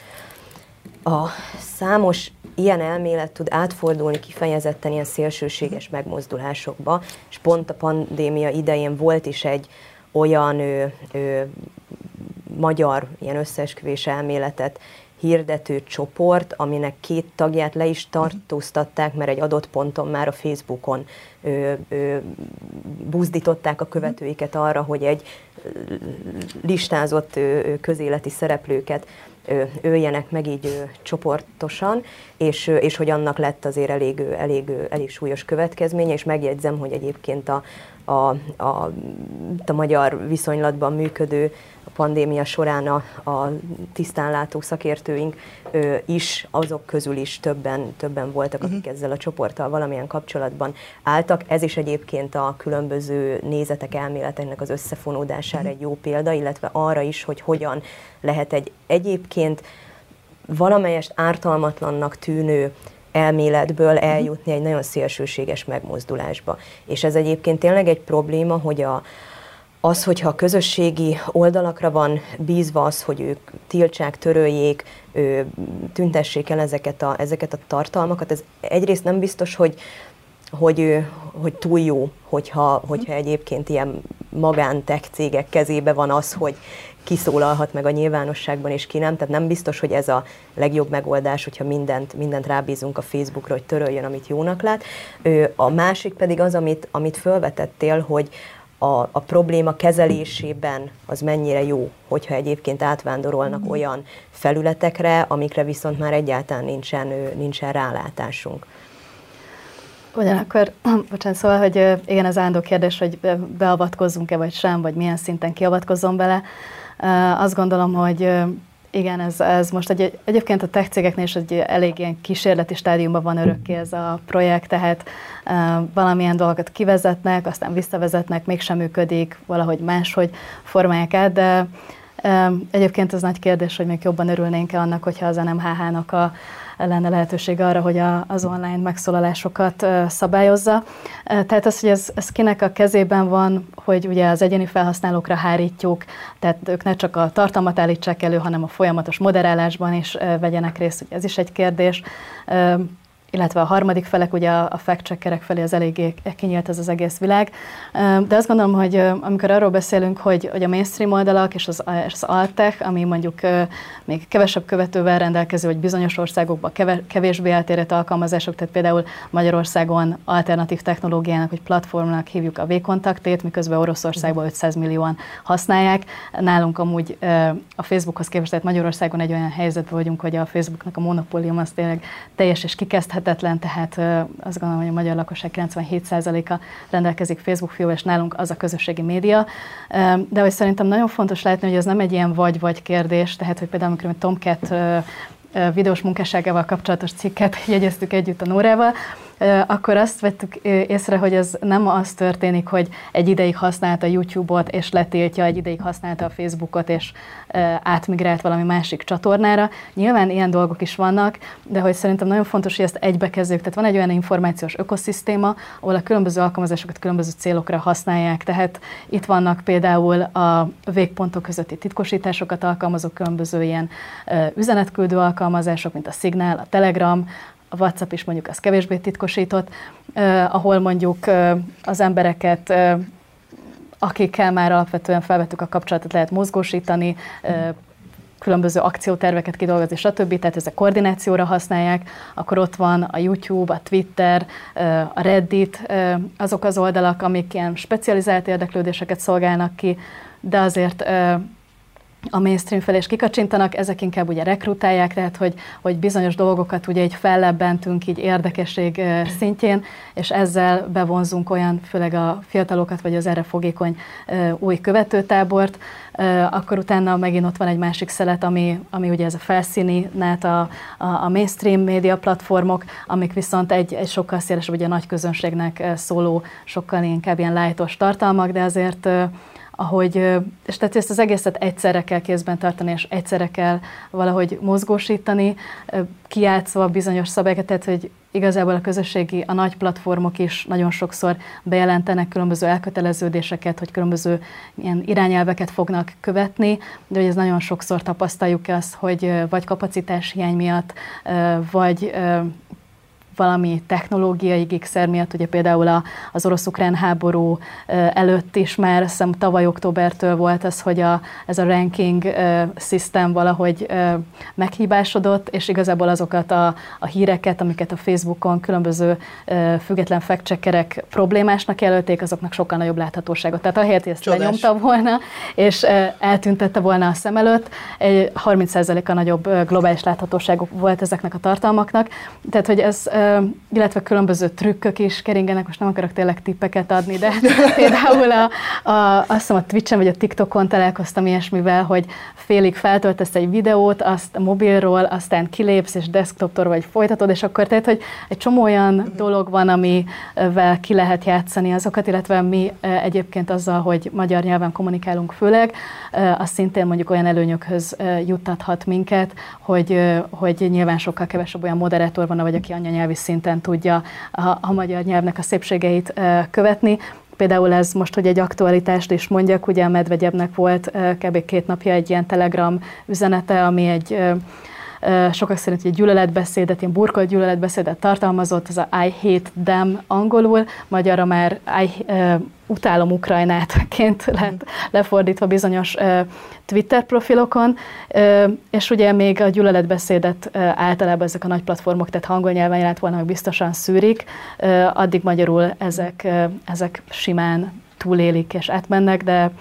a számos ilyen elmélet tud átfordulni kifejezetten ilyen szélsőséges megmozdulásokba, és pont a pandémia idején volt is egy olyan ö, ö, magyar ilyen összeesküvés elméletet hirdető csoport, aminek két tagját le is tartóztatták, mert egy adott ponton már a Facebookon ö, ö, buzdították a követőiket arra, hogy egy listázott ö, közéleti szereplőket öljenek meg így csoportosan, és, és hogy annak lett azért elég, elég, elég súlyos következménye, és megjegyzem, hogy egyébként a, a, a, a magyar viszonylatban működő pandémia során a, a tisztánlátó szakértőink ö, is, azok közül is többen, többen voltak, akik uh-huh. ezzel a csoporttal valamilyen kapcsolatban álltak. Ez is egyébként a különböző nézetek, elméleteknek az összefonódására uh-huh. egy jó példa, illetve arra is, hogy hogyan lehet egy egyébként valamelyest ártalmatlannak tűnő elméletből mhm. eljutni egy nagyon szélsőséges megmozdulásba. És ez egyébként tényleg egy probléma, hogy a, az, hogyha a közösségi oldalakra van bízva az, hogy ők tiltsák, töröljék, tüntessék el ezeket a, ezeket a tartalmakat, ez egyrészt nem biztos, hogy, hogy, hogy túl jó, hogyha, hogyha egyébként ilyen magántech cégek kezébe van az, hogy kiszólalhat meg a nyilvánosságban, és ki nem. Tehát nem biztos, hogy ez a legjobb megoldás, hogyha mindent, mindent rábízunk a Facebookra, hogy töröljön, amit jónak lát. A másik pedig az, amit, amit felvetettél, hogy a, a probléma kezelésében az mennyire jó, hogyha egyébként átvándorolnak mm. olyan felületekre, amikre viszont már egyáltalán nincsen, nincsen rálátásunk. Ugyanakkor, *clears throat* bocsánat, szóval, hogy igen, az ándó kérdés, hogy beavatkozzunk-e vagy sem, vagy milyen szinten kiavatkozzon bele. Azt gondolom, hogy igen, ez, ez most egy, egyébként a tech cégeknél is egy elég ilyen kísérleti stádiumban van örökké ez a projekt, tehát uh, valamilyen dolgokat kivezetnek, aztán visszavezetnek, mégsem működik, valahogy máshogy formálják át, de uh, egyébként az nagy kérdés, hogy még jobban örülnénk-e annak, hogyha az NMHH-nak a lenne lehetőség arra, hogy a, az online megszólalásokat szabályozza. Tehát az, hogy ez, ez kinek a kezében van, hogy ugye az egyéni felhasználókra hárítjuk, tehát ők ne csak a tartalmat állítsák elő, hanem a folyamatos moderálásban is vegyenek részt, ez is egy kérdés illetve a harmadik felek, ugye a fact-checkerek felé az eléggé kinyílt ez az egész világ. De azt gondolom, hogy amikor arról beszélünk, hogy, hogy a mainstream oldalak és az, az altech, ami mondjuk még kevesebb követővel rendelkező, vagy bizonyos országokban kevésbé eltérett alkalmazások, tehát például Magyarországon alternatív technológiának, vagy platformnak hívjuk a V-kontaktét, miközben Oroszországban 500 millióan használják. Nálunk amúgy a Facebookhoz képest, tehát Magyarországon egy olyan helyzetben vagyunk, hogy a Facebooknak a monopólium az tényleg teljes és kikezdhető elérhetetlen, tehát azt gondolom, hogy a magyar lakosság 97%-a rendelkezik Facebook fiú, és nálunk az a közösségi média. De hogy szerintem nagyon fontos látni, hogy ez nem egy ilyen vagy-vagy kérdés, tehát hogy például amikor Tomcat videós munkásságával kapcsolatos cikket *laughs* jegyeztük együtt a Nórával, akkor azt vettük észre, hogy ez nem az történik, hogy egy ideig használta YouTube-ot, és letiltja, egy ideig használta a Facebookot, és átmigrált valami másik csatornára. Nyilván ilyen dolgok is vannak, de hogy szerintem nagyon fontos, hogy ezt egybekezdjük. Tehát van egy olyan információs ökoszisztéma, ahol a különböző alkalmazásokat különböző célokra használják. Tehát itt vannak például a végpontok közötti titkosításokat alkalmazó különböző ilyen üzenetküldő alkalmazások, mint a Signal, a Telegram, a WhatsApp is mondjuk az kevésbé titkosított, eh, ahol mondjuk eh, az embereket eh, akikkel már alapvetően felvettük a kapcsolatot, lehet mozgósítani, eh, különböző akcióterveket kidolgozni, stb. Tehát ezek koordinációra használják, akkor ott van a YouTube, a Twitter, a Reddit, azok az oldalak, amik ilyen specializált érdeklődéseket szolgálnak ki, de azért a mainstream felé is kikacsintanak, ezek inkább ugye rekrutálják, tehát hogy, hogy bizonyos dolgokat ugye egy fellebbentünk így érdekesség szintjén, és ezzel bevonzunk olyan, főleg a fiatalokat, vagy az erre fogékony új követőtábort, akkor utána megint ott van egy másik szelet, ami, ami ugye ez a felszíni a, a, a mainstream média platformok, amik viszont egy, egy sokkal szélesebb, ugye a nagy közönségnek szóló, sokkal inkább ilyen lájtos tartalmak, de azért ahogy, és tehát ezt az egészet egyszerre kell kézben tartani, és egyszerre kell valahogy mozgósítani, kiátszva bizonyos szabályokat, tehát hogy igazából a közösségi, a nagy platformok is nagyon sokszor bejelentenek különböző elköteleződéseket, hogy különböző ilyen irányelveket fognak követni, de hogy ez nagyon sokszor tapasztaljuk azt, hogy vagy kapacitás hiány miatt, vagy valami technológiai gigszer miatt, ugye például a, az orosz-ukrán háború előtt is már, hiszem tavaly októbertől volt ez, hogy a, ez a ranking system valahogy meghibásodott, és igazából azokat a, a híreket, amiket a Facebookon különböző független fact problémásnak jelölték, azoknak sokkal nagyobb láthatóságot. Tehát ahelyett, hogy ezt Csodás. lenyomta volna, és eltüntette volna a szem előtt, egy 30%-a nagyobb globális láthatóságok volt ezeknek a tartalmaknak. Tehát, hogy ez illetve különböző trükkök is keringenek, most nem akarok tényleg tippeket adni, de *laughs* például a, a, azt hiszem a Twitch-en vagy a TikTokon találkoztam ilyesmivel, hogy félig feltöltesz egy videót, azt a mobilról, aztán kilépsz, és desktoptól vagy folytatod, és akkor tehát, hogy egy csomó olyan dolog van, amivel ki lehet játszani azokat, illetve mi egyébként azzal, hogy magyar nyelven kommunikálunk főleg, az szintén mondjuk olyan előnyökhöz juttathat minket, hogy, hogy nyilván sokkal kevesebb olyan moderátor van, vagy aki anyanyelvi szinten tudja a, a magyar nyelvnek a szépségeit követni. Például ez most, hogy egy aktualitást is mondjak, ugye a Medvegyebnek volt kb. két napja egy ilyen telegram üzenete, ami egy sokak szerint egy gyűlöletbeszédet, ilyen burkolt gyűlöletbeszédet tartalmazott, az a I hate them angolul, magyarra már I, utálom Ukrajnát-ként *laughs* lett lefordítva bizonyos Twitter profilokon, és ugye még a gyűlöletbeszédet általában ezek a nagy platformok, tehát angol nyelven jelent volna, hogy biztosan szűrik, addig magyarul ezek, ezek simán túlélik és átmennek, de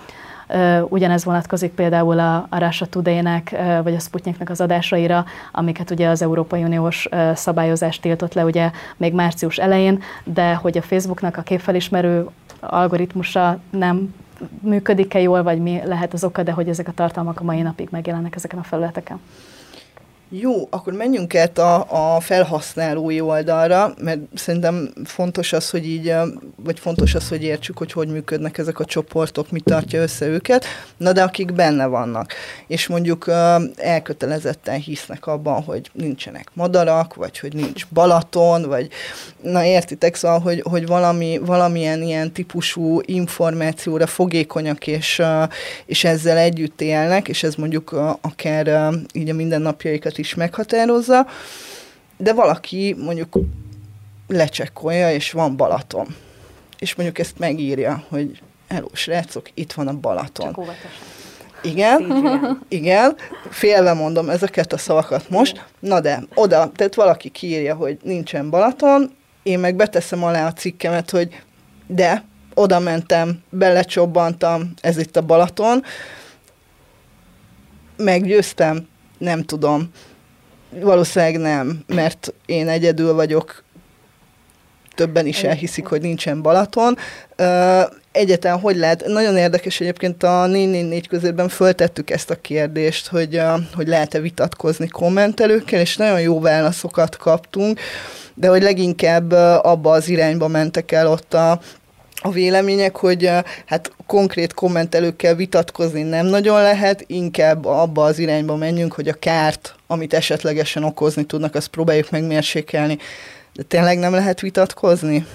Ugyanez vonatkozik például a, a Russia Today-nek, vagy a Sputniknek az adásaira, amiket ugye az Európai Uniós szabályozás tiltott le ugye még március elején, de hogy a Facebooknak a képfelismerő algoritmusa nem működik-e jól, vagy mi lehet az oka, de hogy ezek a tartalmak a mai napig megjelennek ezeken a felületeken. Jó, akkor menjünk át a, a felhasználói oldalra, mert szerintem fontos az, hogy így, vagy fontos az, hogy értsük, hogy hogy működnek ezek a csoportok, mi tartja össze őket, na de akik benne vannak, és mondjuk elkötelezetten hisznek abban, hogy nincsenek madarak, vagy hogy nincs Balaton, vagy na értitek, szóval, hogy, hogy valami, valamilyen ilyen típusú információra fogékonyak, és, és ezzel együtt élnek, és ez mondjuk akár így a mindennapjaikat is meghatározza, de valaki mondjuk lecsekkolja, és van Balaton. És mondjuk ezt megírja, hogy hello, srácok, itt van a Balaton. Csak Igen, igen, félve mondom ezeket a szavakat most, na de oda, tehát valaki kiírja, hogy nincsen Balaton, én meg beteszem alá a cikkemet, hogy de, oda mentem, belecsobbantam, ez itt a Balaton, meggyőztem, nem tudom, Valószínűleg nem, mert én egyedül vagyok, többen is elhiszik, hogy nincsen Balaton, egyetlen hogy lehet, nagyon érdekes egyébként a 444 közében föltettük ezt a kérdést, hogy, hogy lehet-e vitatkozni kommentelőkkel, és nagyon jó válaszokat kaptunk, de hogy leginkább abba az irányba mentek el ott a, a vélemények, hogy hát konkrét kommentelőkkel vitatkozni nem nagyon lehet, inkább abba az irányba menjünk, hogy a kárt, amit esetlegesen okozni tudnak, azt próbáljuk megmérsékelni. De tényleg nem lehet vitatkozni?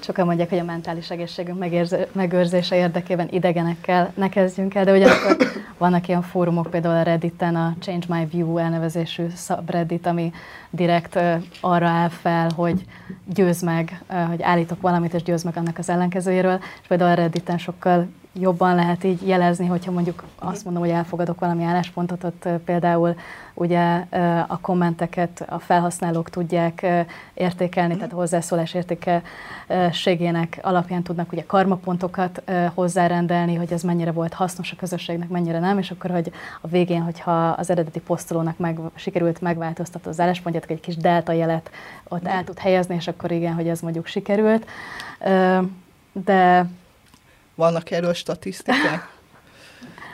Sokan mondják, hogy a mentális egészségünk megérze, megőrzése érdekében idegenekkel ne kezdjünk el, de ugyanakkor vannak ilyen fórumok, például a Redditen a Change My View elnevezésű subreddit, ami direkt uh, arra áll fel, hogy győz meg, uh, hogy állítok valamit, és győz meg annak az ellenkezőjéről, és például a Redditen sokkal jobban lehet így jelezni, hogyha mondjuk azt mondom, hogy elfogadok valami álláspontot, ott például ugye a kommenteket a felhasználók tudják értékelni, tehát a hozzászólás értékeségének alapján tudnak ugye karmapontokat hozzárendelni, hogy ez mennyire volt hasznos a közösségnek, mennyire nem, és akkor, hogy a végén, hogyha az eredeti posztolónak meg, sikerült megváltoztatni az álláspontját, egy kis delta jelet ott el tud helyezni, és akkor igen, hogy ez mondjuk sikerült. De vannak erről statisztikák?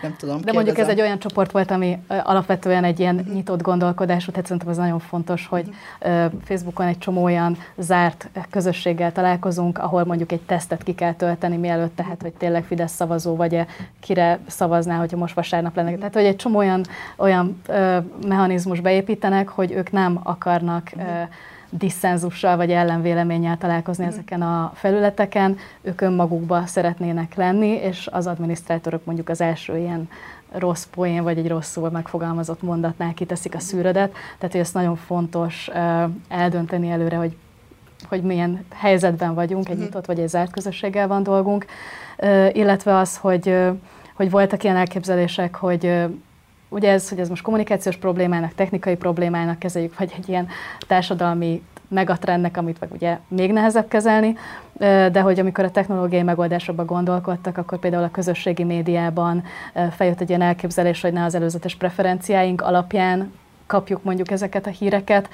Nem tudom. De mondjuk ez egy olyan csoport volt, ami alapvetően egy ilyen uh-huh. nyitott gondolkodású, tehát szerintem ez nagyon fontos, hogy uh-huh. Facebookon egy csomó olyan zárt közösséggel találkozunk, ahol mondjuk egy tesztet ki kell tölteni, mielőtt tehát, hogy tényleg Fidesz szavazó vagy-e, kire szavaznál, hogyha most vasárnap lenne. Tehát, hogy egy csomó olyan, olyan uh, mechanizmus beépítenek, hogy ők nem akarnak uh-huh disszenzussal vagy ellenvéleménnyel találkozni ezeken a felületeken, ők önmagukba szeretnének lenni, és az adminisztrátorok mondjuk az első ilyen rossz poén, vagy egy rosszul megfogalmazott mondatnál kiteszik a szűrödet, tehát hogy ezt nagyon fontos eldönteni előre, hogy hogy milyen helyzetben vagyunk, egy mhm. nyitott vagy egy zárt közösséggel van dolgunk, illetve az, hogy, hogy voltak ilyen elképzelések, hogy ugye ez, hogy ez most kommunikációs problémának, technikai problémának kezeljük, vagy egy ilyen társadalmi megatrendnek, amit meg ugye még nehezebb kezelni, de hogy amikor a technológiai megoldásokba gondolkodtak, akkor például a közösségi médiában feljött egy ilyen elképzelés, hogy ne az előzetes preferenciáink alapján kapjuk mondjuk ezeket a híreket,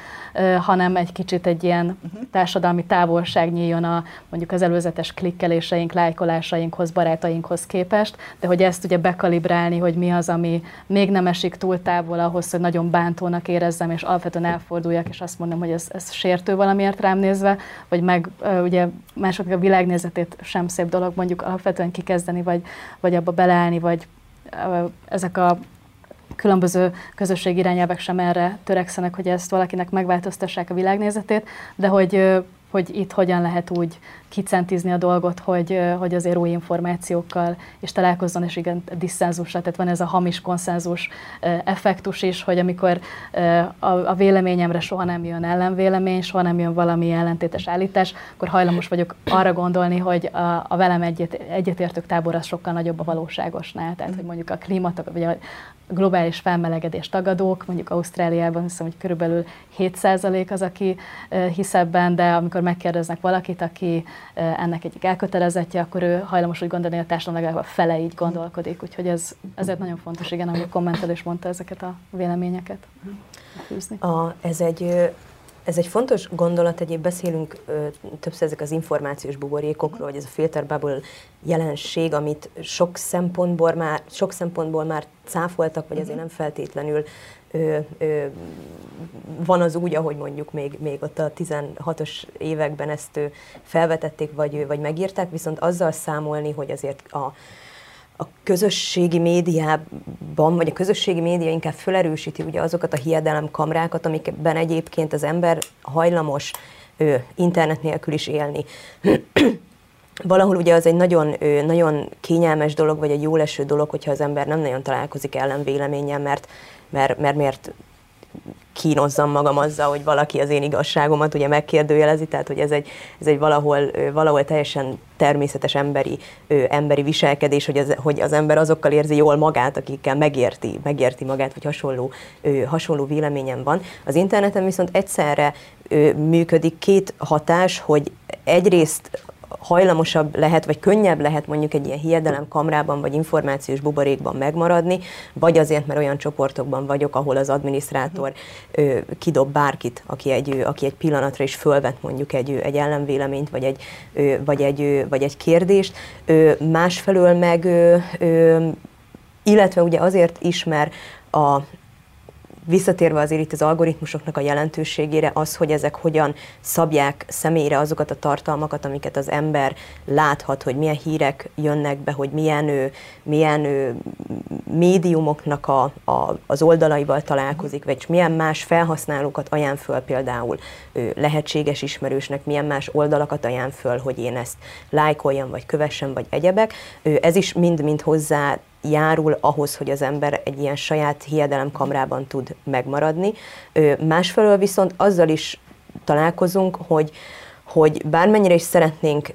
hanem egy kicsit egy ilyen uh-huh. társadalmi távolság nyíljon a mondjuk az előzetes klikkeléseink, lájkolásainkhoz, barátainkhoz képest, de hogy ezt ugye bekalibrálni, hogy mi az, ami még nem esik túl távol ahhoz, hogy nagyon bántónak érezzem, és alapvetően elforduljak, és azt mondom, hogy ez, ez sértő valamiért rám nézve, vagy meg ugye másoknak a világnézetét sem szép dolog mondjuk alapvetően kikezdeni, vagy, vagy abba beleállni, vagy ezek a különböző közösség irányelvek sem erre törekszenek, hogy ezt valakinek megváltoztassák a világnézetét, de hogy hogy itt hogyan lehet úgy kicentizni a dolgot, hogy, hogy azért új információkkal és találkozzon, és igen, disszenzusra, tehát van ez a hamis konszenzus effektus is, hogy amikor a véleményemre soha nem jön ellenvélemény, soha nem jön valami ellentétes állítás, akkor hajlamos vagyok arra gondolni, hogy a, a velem egyet, egyetértők tábor az sokkal nagyobb a valóságosnál, tehát hogy mondjuk a klímatok, vagy a globális felmelegedés tagadók, mondjuk Ausztráliában hiszem, hogy körülbelül 7% az, aki hisz ebben, de amikor megkérdeznek valakit, aki ennek egyik elkötelezettje, akkor ő hajlamos úgy gondolni, hogy a társadalom legalább a fele így gondolkodik. Úgyhogy ez ezért nagyon fontos, igen, ahogy a kommentelő is mondta ezeket a véleményeket fűzni. A, ez egy ez egy fontos gondolat, egyéb beszélünk ö, többször ezek az információs buborékokról, vagy ez a filter bubble jelenség, amit sok szempontból már, sok szempontból már cáfoltak, vagy azért nem feltétlenül ö, ö, van az úgy, ahogy mondjuk még, még ott a 16-os években ezt ö, felvetették, vagy, vagy megírták, viszont azzal számolni, hogy azért a, a közösségi médiában, vagy a közösségi média inkább felerősíti ugye azokat a hiedelemkamrákat, amikben egyébként az ember hajlamos ő, internet nélkül is élni. *clears throat* Valahol ugye az egy nagyon, ő, nagyon kényelmes dolog, vagy egy jó leső dolog, hogyha az ember nem nagyon találkozik ellenvéleménnyel, mert, mert, mert miért kínozzam magam azzal, hogy valaki az én igazságomat ugye megkérdőjelezi, tehát hogy ez egy, ez egy valahol, valahol teljesen természetes emberi, emberi viselkedés, hogy az, hogy az ember azokkal érzi jól magát, akikkel megérti, megérti magát, vagy hasonló, hasonló véleményem van. Az interneten viszont egyszerre működik két hatás, hogy egyrészt hajlamosabb lehet, vagy könnyebb lehet mondjuk egy ilyen hiedelem kamrában, vagy információs buborékban megmaradni, vagy azért, mert olyan csoportokban vagyok, ahol az adminisztrátor ö, kidob bárkit, aki egy, aki egy pillanatra is fölvet mondjuk egy, egy ellenvéleményt, vagy egy, ö, vagy egy, vagy egy kérdést. Ö, másfelől meg, ö, ö, illetve ugye azért is, mert a, visszatérve azért itt az algoritmusoknak a jelentőségére, az, hogy ezek hogyan szabják személyre azokat a tartalmakat, amiket az ember láthat, hogy milyen hírek jönnek be, hogy milyen, ő, milyen ő, médiumoknak a, a, az oldalaival találkozik, vagy milyen más felhasználókat ajánl föl például ő, lehetséges ismerősnek, milyen más oldalakat ajánl föl, hogy én ezt lájkoljam, vagy kövessem, vagy egyebek. Ő, ez is mind-mind hozzá járul ahhoz, hogy az ember egy ilyen saját hiedelemkamrában tud megmaradni. Másfelől viszont azzal is találkozunk, hogy, hogy bármennyire is szeretnénk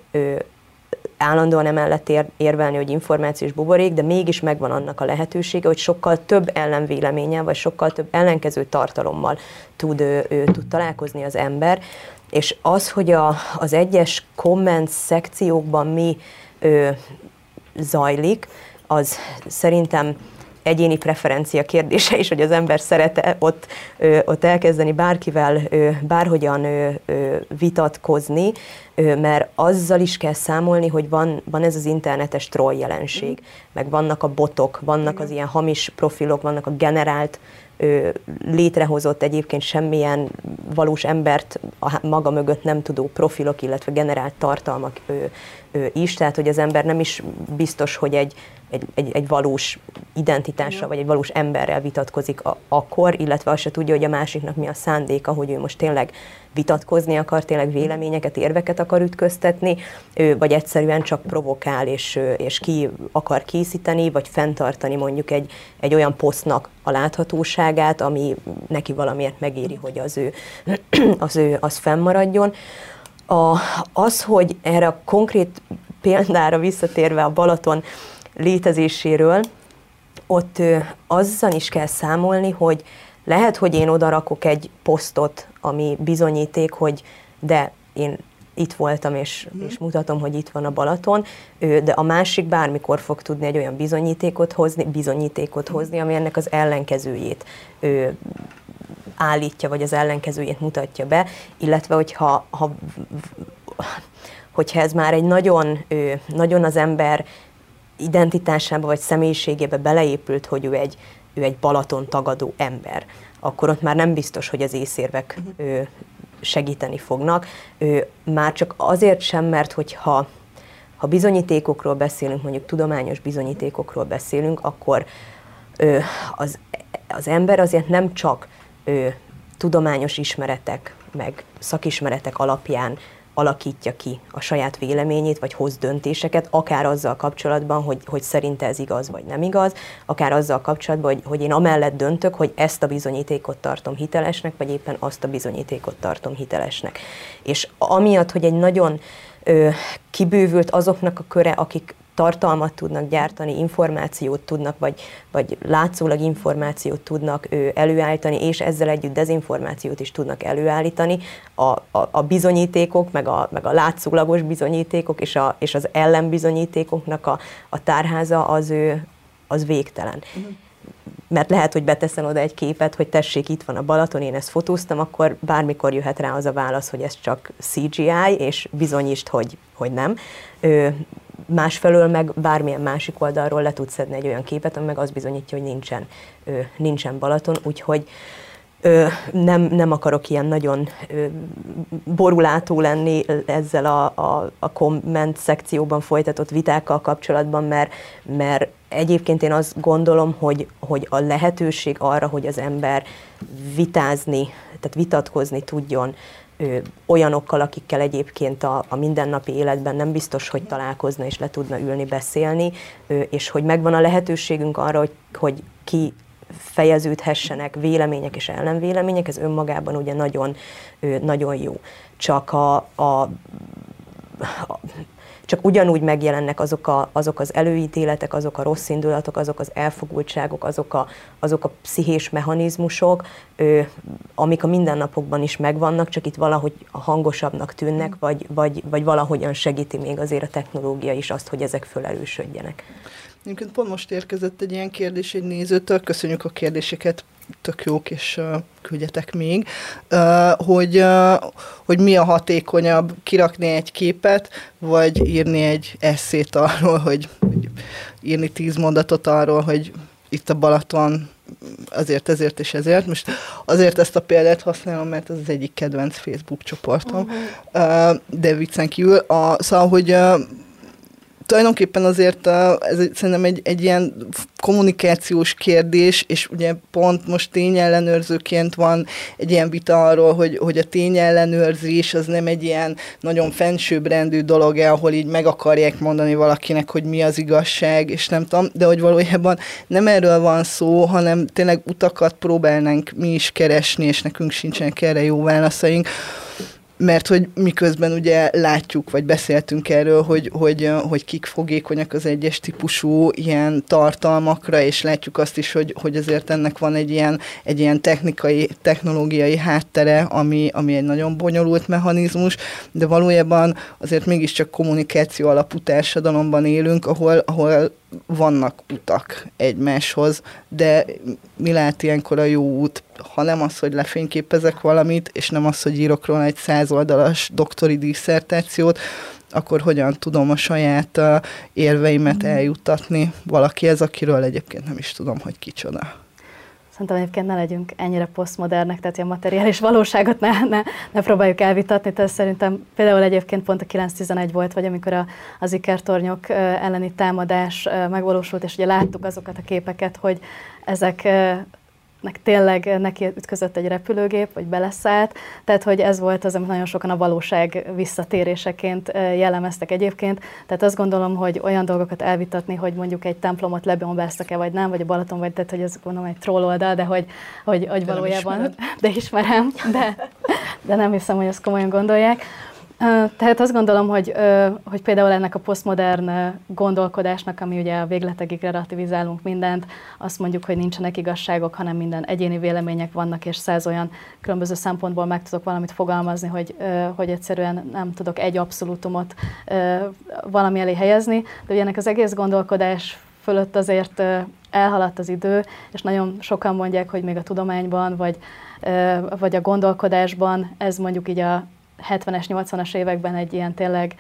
állandóan emellett ér, érvelni, hogy információs buborék, de mégis megvan annak a lehetősége, hogy sokkal több ellenvéleménye, vagy sokkal több ellenkező tartalommal tud, ő, ő, tud találkozni az ember. És az, hogy a, az egyes komment szekciókban mi ő, zajlik, az szerintem egyéni preferencia kérdése is, hogy az ember szeret ott, ö, ott elkezdeni bárkivel ö, bárhogyan ö, ö, vitatkozni, ö, mert azzal is kell számolni, hogy van, van ez az internetes troll jelenség, meg vannak a botok, vannak az ilyen hamis profilok, vannak a generált ö, létrehozott egyébként semmilyen valós embert a maga mögött nem tudó profilok, illetve generált tartalmak ö, ö, is, tehát hogy az ember nem is biztos, hogy egy egy, egy, egy valós identitással, vagy egy valós emberrel vitatkozik a, akkor, illetve azt se tudja, hogy a másiknak mi a szándéka, hogy ő most tényleg vitatkozni akar, tényleg véleményeket, érveket akar ütköztetni, vagy egyszerűen csak provokál és, és ki akar készíteni, vagy fenntartani mondjuk egy, egy olyan posztnak a láthatóságát, ami neki valamiért megéri, hogy az ő, *clears throat* az ő az fennmaradjon. A, az, hogy erre a konkrét példára visszatérve a Balaton létezéséről, ott azzal is kell számolni, hogy lehet, hogy én oda rakok egy posztot, ami bizonyíték, hogy de én itt voltam, és, mm. és mutatom, hogy itt van a Balaton, de a másik bármikor fog tudni egy olyan bizonyítékot hozni, bizonyítékot mhm. hozni, ami ennek az ellenkezőjét ő, állítja, vagy az ellenkezőjét mutatja be, illetve hogyha ha, hogyha ez már egy nagyon, nagyon az ember identitásába vagy személyiségébe beleépült, hogy ő egy, ő egy Balaton tagadó ember, akkor ott már nem biztos, hogy az észérvek uh-huh. ő, segíteni fognak. Ő, már csak azért sem, mert hogyha ha bizonyítékokról beszélünk, mondjuk tudományos bizonyítékokról beszélünk, akkor ő, az, az ember azért nem csak ő, tudományos ismeretek, meg szakismeretek alapján alakítja ki a saját véleményét, vagy hoz döntéseket, akár azzal kapcsolatban, hogy, hogy szerinte ez igaz, vagy nem igaz, akár azzal kapcsolatban, hogy, hogy én amellett döntök, hogy ezt a bizonyítékot tartom hitelesnek, vagy éppen azt a bizonyítékot tartom hitelesnek. És amiatt, hogy egy nagyon ö, kibővült azoknak a köre, akik tartalmat tudnak gyártani, információt tudnak, vagy, vagy látszólag információt tudnak ő, előállítani, és ezzel együtt dezinformációt is tudnak előállítani. A, a, a bizonyítékok, meg a, meg a látszólagos bizonyítékok és, a, és az ellenbizonyítékoknak a, a tárháza az, ő, az végtelen. Uh-huh mert lehet, hogy beteszem oda egy képet, hogy tessék, itt van a Balaton, én ezt fotóztam, akkor bármikor jöhet rá az a válasz, hogy ez csak CGI, és bizonyítsd, hogy, hogy nem. Ö, másfelől meg bármilyen másik oldalról le tudsz szedni egy olyan képet, ami meg azt bizonyítja, hogy nincsen, ö, nincsen Balaton, úgyhogy ö, nem, nem akarok ilyen nagyon ö, borulátó lenni ezzel a, a, a komment szekcióban folytatott vitákkal kapcsolatban, mert, mert egyébként én azt gondolom, hogy, hogy a lehetőség arra, hogy az ember vitázni, tehát vitatkozni tudjon, olyanokkal, akikkel egyébként a, a mindennapi életben nem biztos, hogy találkozna és le tudna ülni, beszélni, és hogy megvan a lehetőségünk arra, hogy, hogy ki fejeződhessenek vélemények és ellenvélemények, ez önmagában ugye nagyon, nagyon jó. Csak a, a, a csak ugyanúgy megjelennek azok, a, azok az előítéletek, azok a rossz indulatok, azok az elfogultságok, azok a, azok a pszichés mechanizmusok, ö, amik a mindennapokban is megvannak, csak itt valahogy hangosabbnak tűnnek, vagy, vagy, vagy valahogyan segíti még azért a technológia is azt, hogy ezek fölerősödjenek. Egyébként pont most érkezett egy ilyen kérdés egy nézőtől, köszönjük a kérdéseket, tök jók, és uh, küldjetek még, uh, hogy, uh, hogy mi a hatékonyabb, kirakni egy képet, vagy írni egy eszét arról, hogy, hogy írni tíz mondatot arról, hogy itt a Balaton azért, ezért és ezért. Most azért ezt a példát használom, mert ez az egyik kedvenc Facebook csoportom, uh-huh. de viccen kívül. A, szóval, hogy tulajdonképpen azért ez szerintem egy, egy ilyen kommunikációs kérdés, és ugye pont most tényellenőrzőként van egy ilyen vita arról, hogy, hogy a tényellenőrzés az nem egy ilyen nagyon fensőbbrendű dolog, ahol így meg akarják mondani valakinek, hogy mi az igazság, és nem tudom, de hogy valójában nem erről van szó, hanem tényleg utakat próbálnánk mi is keresni, és nekünk sincsenek erre jó válaszaink, mert hogy miközben ugye látjuk, vagy beszéltünk erről, hogy, hogy, hogy kik fogékonyak az egyes típusú ilyen tartalmakra, és látjuk azt is, hogy, hogy azért ennek van egy ilyen, egy ilyen technikai, technológiai háttere, ami, ami egy nagyon bonyolult mechanizmus, de valójában azért mégiscsak kommunikáció alapú társadalomban élünk, ahol, ahol vannak utak egymáshoz, de mi lehet ilyenkor a jó út, ha nem az, hogy lefényképezek valamit, és nem az, hogy írok róla egy százoldalas doktori diszertációt, akkor hogyan tudom a saját uh, érveimet mm. eljuttatni valakihez, akiről egyébként nem is tudom, hogy kicsoda. Szerintem egyébként ne legyünk ennyire posztmodernek, tehát a materiális valóságot ne, ne, ne próbáljuk elvitatni. Tehát szerintem például egyébként pont a 911 volt, vagy amikor a, az ikertornyok elleni támadás megvalósult, és ugye láttuk azokat a képeket, hogy ezek nek tényleg neki ütközött egy repülőgép, vagy beleszállt, tehát hogy ez volt az, amit nagyon sokan a valóság visszatéréseként jellemeztek egyébként, tehát azt gondolom, hogy olyan dolgokat elvitatni, hogy mondjuk egy templomot lebombáztak-e, vagy nem, vagy a Balaton, vagy tehát, hogy ez gondolom egy troll oldal, de hogy, hogy, hogy valójában, *laughs* de ismerem, de, de nem hiszem, hogy ezt komolyan gondolják. Tehát azt gondolom, hogy, hogy például ennek a posztmodern gondolkodásnak, ami ugye a végletekig relativizálunk mindent, azt mondjuk, hogy nincsenek igazságok, hanem minden egyéni vélemények vannak, és száz olyan különböző szempontból meg tudok valamit fogalmazni, hogy, hogy egyszerűen nem tudok egy abszolútumot valami elé helyezni. De ugye ennek az egész gondolkodás fölött azért elhaladt az idő, és nagyon sokan mondják, hogy még a tudományban, vagy, vagy a gondolkodásban ez mondjuk így a 70-es, 80-as években egy ilyen tényleg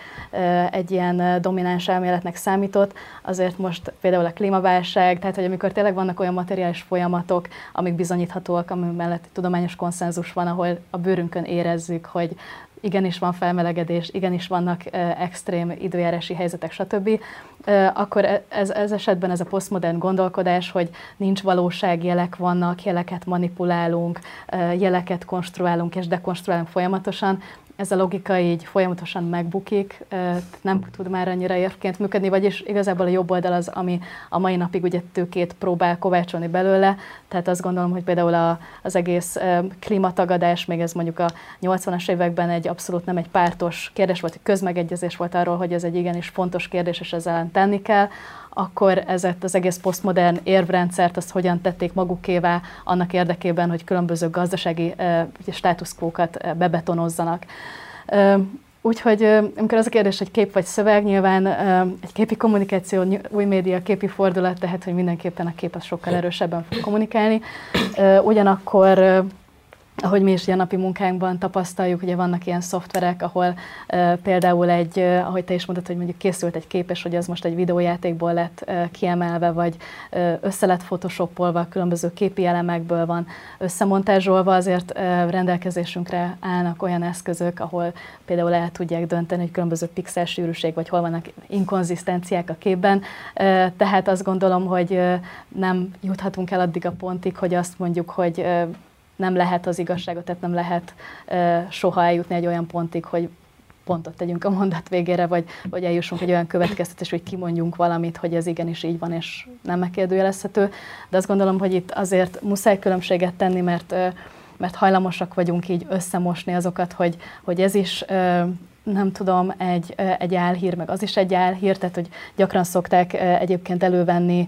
egy ilyen domináns elméletnek számított, azért most például a klímaválság, tehát hogy amikor tényleg vannak olyan materiális folyamatok, amik bizonyíthatóak, ami mellett tudományos konszenzus van, ahol a bőrünkön érezzük, hogy igenis van felmelegedés, igenis vannak extrém időjárási helyzetek, stb., akkor e, ez, ez esetben ez a posztmodern gondolkodás, hogy nincs valóság, jelek vannak, jeleket manipulálunk, jeleket konstruálunk és dekonstruálunk folyamatosan, ez a logika így folyamatosan megbukik, nem tud már annyira érvként működni, vagyis igazából a jobb oldal az, ami a mai napig ugye tőkét próbál kovácsolni belőle, tehát azt gondolom, hogy például a, az egész klímatagadás, még ez mondjuk a 80-as években egy abszolút nem egy pártos kérdés volt, egy közmegegyezés volt arról, hogy ez egy igenis fontos kérdés, és ezzel tenni kell, akkor ezet az egész posztmodern érvrendszert azt hogyan tették magukévá annak érdekében, hogy különböző gazdasági státuszkókat bebetonozzanak. Úgyhogy amikor az a kérdés, hogy kép vagy szöveg, nyilván egy képi kommunikáció, új média, képi fordulat, tehát hogy mindenképpen a kép az sokkal erősebben fog kommunikálni. Ugyanakkor ahogy mi is a napi munkánkban tapasztaljuk, ugye vannak ilyen szoftverek, ahol uh, például egy, uh, ahogy te is mondtad, hogy mondjuk készült egy kép, és hogy az most egy videójátékból lett uh, kiemelve, vagy uh, össze lett photoshopolva, különböző képi elemekből van összemontázsolva, azért uh, rendelkezésünkre állnak olyan eszközök, ahol például el tudják dönteni, hogy különböző pixel sűrűség, vagy hol vannak inkonzisztenciák a képben. Uh, tehát azt gondolom, hogy uh, nem juthatunk el addig a pontig, hogy azt mondjuk, hogy uh, nem lehet az igazságot, tehát nem lehet soha eljutni egy olyan pontig, hogy pontot tegyünk a mondat végére, vagy, vagy eljussunk egy olyan következtetés, hogy kimondjunk valamit, hogy ez igenis így van, és nem megkérdőjelezhető. De azt gondolom, hogy itt azért muszáj különbséget tenni, mert, mert hajlamosak vagyunk így összemosni azokat, hogy, hogy ez is nem tudom, egy, egy álhír, meg az is egy álhír, tehát hogy gyakran szokták egyébként elővenni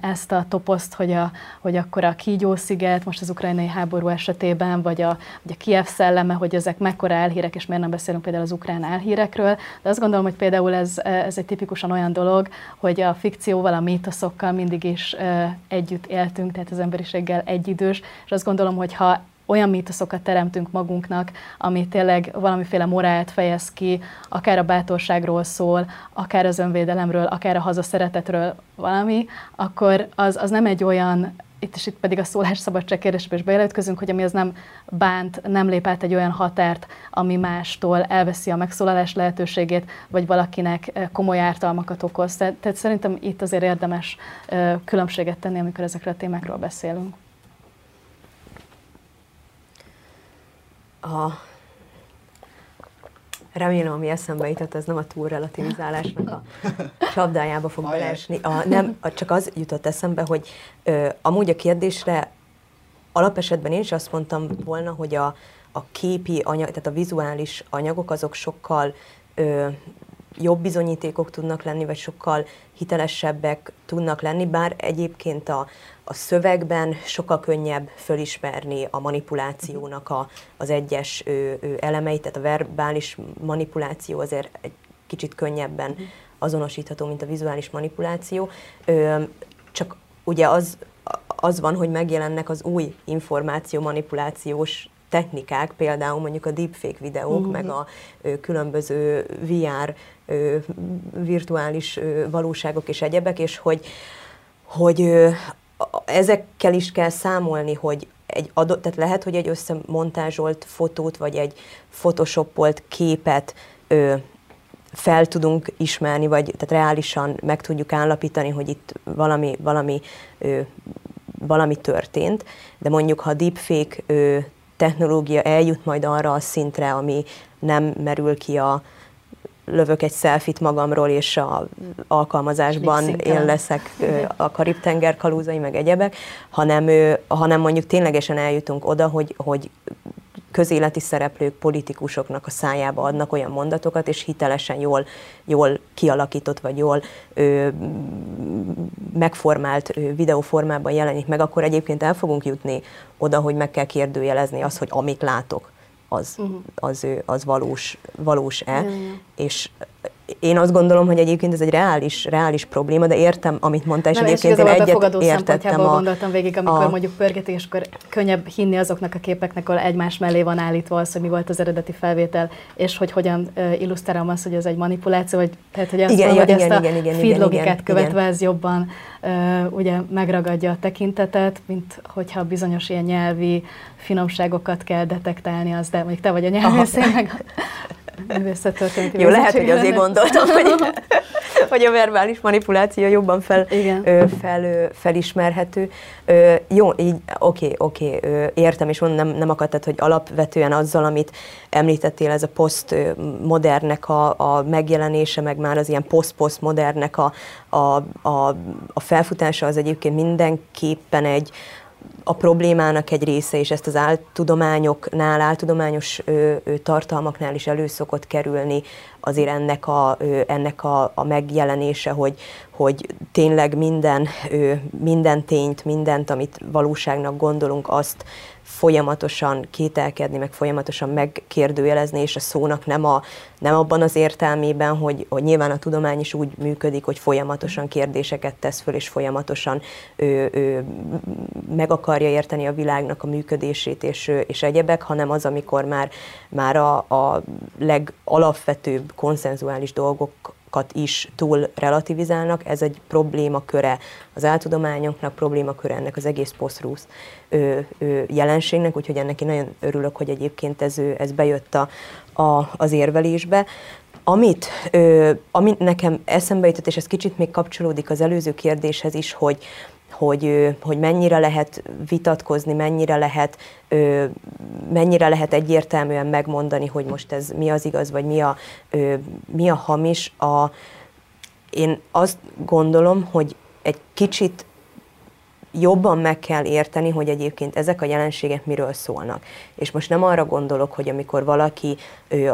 ezt a toposzt, hogy, a, hogy akkor a Kígyó-sziget, most az ukrajnai háború esetében, vagy a, vagy a Kiev szelleme, hogy ezek mekkora elhírek, és miért nem beszélünk például az ukrán elhírekről. De azt gondolom, hogy például ez, ez egy tipikusan olyan dolog, hogy a fikcióval, a mítoszokkal mindig is együtt éltünk, tehát az emberiséggel egyidős, és azt gondolom, hogy ha olyan mítoszokat teremtünk magunknak, ami tényleg valamiféle morált fejez ki, akár a bátorságról szól, akár az önvédelemről, akár a hazaszeretetről valami, akkor az, az nem egy olyan itt és itt pedig a szólásszabadság kérdésbe is bejelentkezünk, hogy ami az nem bánt, nem lép át egy olyan határt, ami mástól elveszi a megszólalás lehetőségét, vagy valakinek komoly ártalmakat okoz. Tehát, tehát szerintem itt azért érdemes különbséget tenni, amikor ezekről a témákról beszélünk. A remélem, ami eszembe jutott, ez nem a túlrelativizálásnak a *laughs* csapdájába fog beleesni. A, nem, a, csak az jutott eszembe, hogy ö, amúgy a kérdésre alapesetben én is azt mondtam volna, hogy a, a képi anyag, tehát a vizuális anyagok azok sokkal ö, jobb bizonyítékok tudnak lenni, vagy sokkal hitelesebbek tudnak lenni, bár egyébként a, a szövegben sokkal könnyebb fölismerni a manipulációnak a, az egyes ő, ő elemeit, tehát a verbális manipuláció azért egy kicsit könnyebben azonosítható, mint a vizuális manipuláció. Ö, csak ugye az, az van, hogy megjelennek az új információ manipulációs technikák, például mondjuk a deepfake videók, mm-hmm. meg a ö, különböző VR ö, virtuális ö, valóságok és egyebek, és hogy, hogy ö, ezekkel is kell számolni, hogy egy adott, tehát lehet, hogy egy összemontázsolt fotót, vagy egy photoshopolt képet ö, fel tudunk ismerni, vagy tehát reálisan meg tudjuk állapítani, hogy itt valami, valami, ö, valami történt, de mondjuk ha a deepfake ö, technológia eljut majd arra a szintre, ami nem merül ki a, lövök egy szelfit magamról, és a alkalmazásban én leszek a Karib-tenger kalózai, meg egyebek, hanem, hanem mondjuk ténylegesen eljutunk oda, hogy, hogy közéleti szereplők, politikusoknak a szájába adnak olyan mondatokat, és hitelesen jól, jól kialakított, vagy jól ö, megformált ö, videóformában jelenik meg, akkor egyébként el fogunk jutni oda, hogy meg kell kérdőjelezni azt, hogy amit látok, az, uh-huh. az, az valós, valós-e. Uh-huh. És én azt gondolom, hogy egyébként ez egy reális, reális probléma, de értem, amit mondtál, és Nem, egyébként én egyet értettem. A, gondoltam végig, amikor a... mondjuk pörgetik, és akkor könnyebb hinni azoknak a képeknek, ahol egymás mellé van állítva az, hogy mi volt az eredeti felvétel, és hogy hogyan illusztrálom azt, hogy ez egy manipuláció, vagy tehát, hogy, azt igen, mondom, igen, hogy igen, ezt igen, a igen, feed igen, logikát igen, követve igen. ez jobban uh, ugye megragadja a tekintetet, mint hogyha bizonyos ilyen nyelvi finomságokat kell detektálni, az de mondjuk te vagy a nyelvész, meg *laughs* művészettörténeti Jó, lehet, hogy azért gondoltam, hogy, *laughs* hogy a verbális manipuláció jobban fel, ö, fel, ö, felismerhető. Ö, jó, így oké, oké, értem, és mondom, nem, nem akart, hogy alapvetően azzal, amit említettél, ez a posztmodernnek a, a megjelenése, meg már az ilyen poszt-posztmodernnek a, a, a, a felfutása az egyébként mindenképpen egy, a problémának egy része, és ezt az áltudományoknál, áltudományos ö, ö, tartalmaknál is elő szokott kerülni azért ennek a, ö, ennek a, a megjelenése, hogy, hogy tényleg minden, ö, minden tényt, mindent, amit valóságnak gondolunk, azt folyamatosan kételkedni, meg folyamatosan megkérdőjelezni, és a szónak nem, a, nem abban az értelmében, hogy, hogy nyilván a tudomány is úgy működik, hogy folyamatosan kérdéseket tesz föl, és folyamatosan ő, ő, meg akarja érteni a világnak a működését, és, és egyebek, hanem az, amikor már, már a, a legalapvetőbb konszenzuális dolgok is túl relativizálnak, ez egy problémaköre az áltudományoknak, problémaköre ennek az egész posztrusz jelenségnek, úgyhogy ennek én nagyon örülök, hogy egyébként ez, ez bejött a, a, az érvelésbe. Amit, ö, amit nekem eszembe jutott, és ez kicsit még kapcsolódik az előző kérdéshez is, hogy, hogy, hogy mennyire lehet vitatkozni, mennyire lehet, mennyire lehet egyértelműen megmondani, hogy most ez mi az igaz, vagy mi a, mi a hamis. A, én azt gondolom, hogy egy kicsit jobban meg kell érteni, hogy egyébként ezek a jelenségek miről szólnak. És most nem arra gondolok, hogy amikor valaki ő,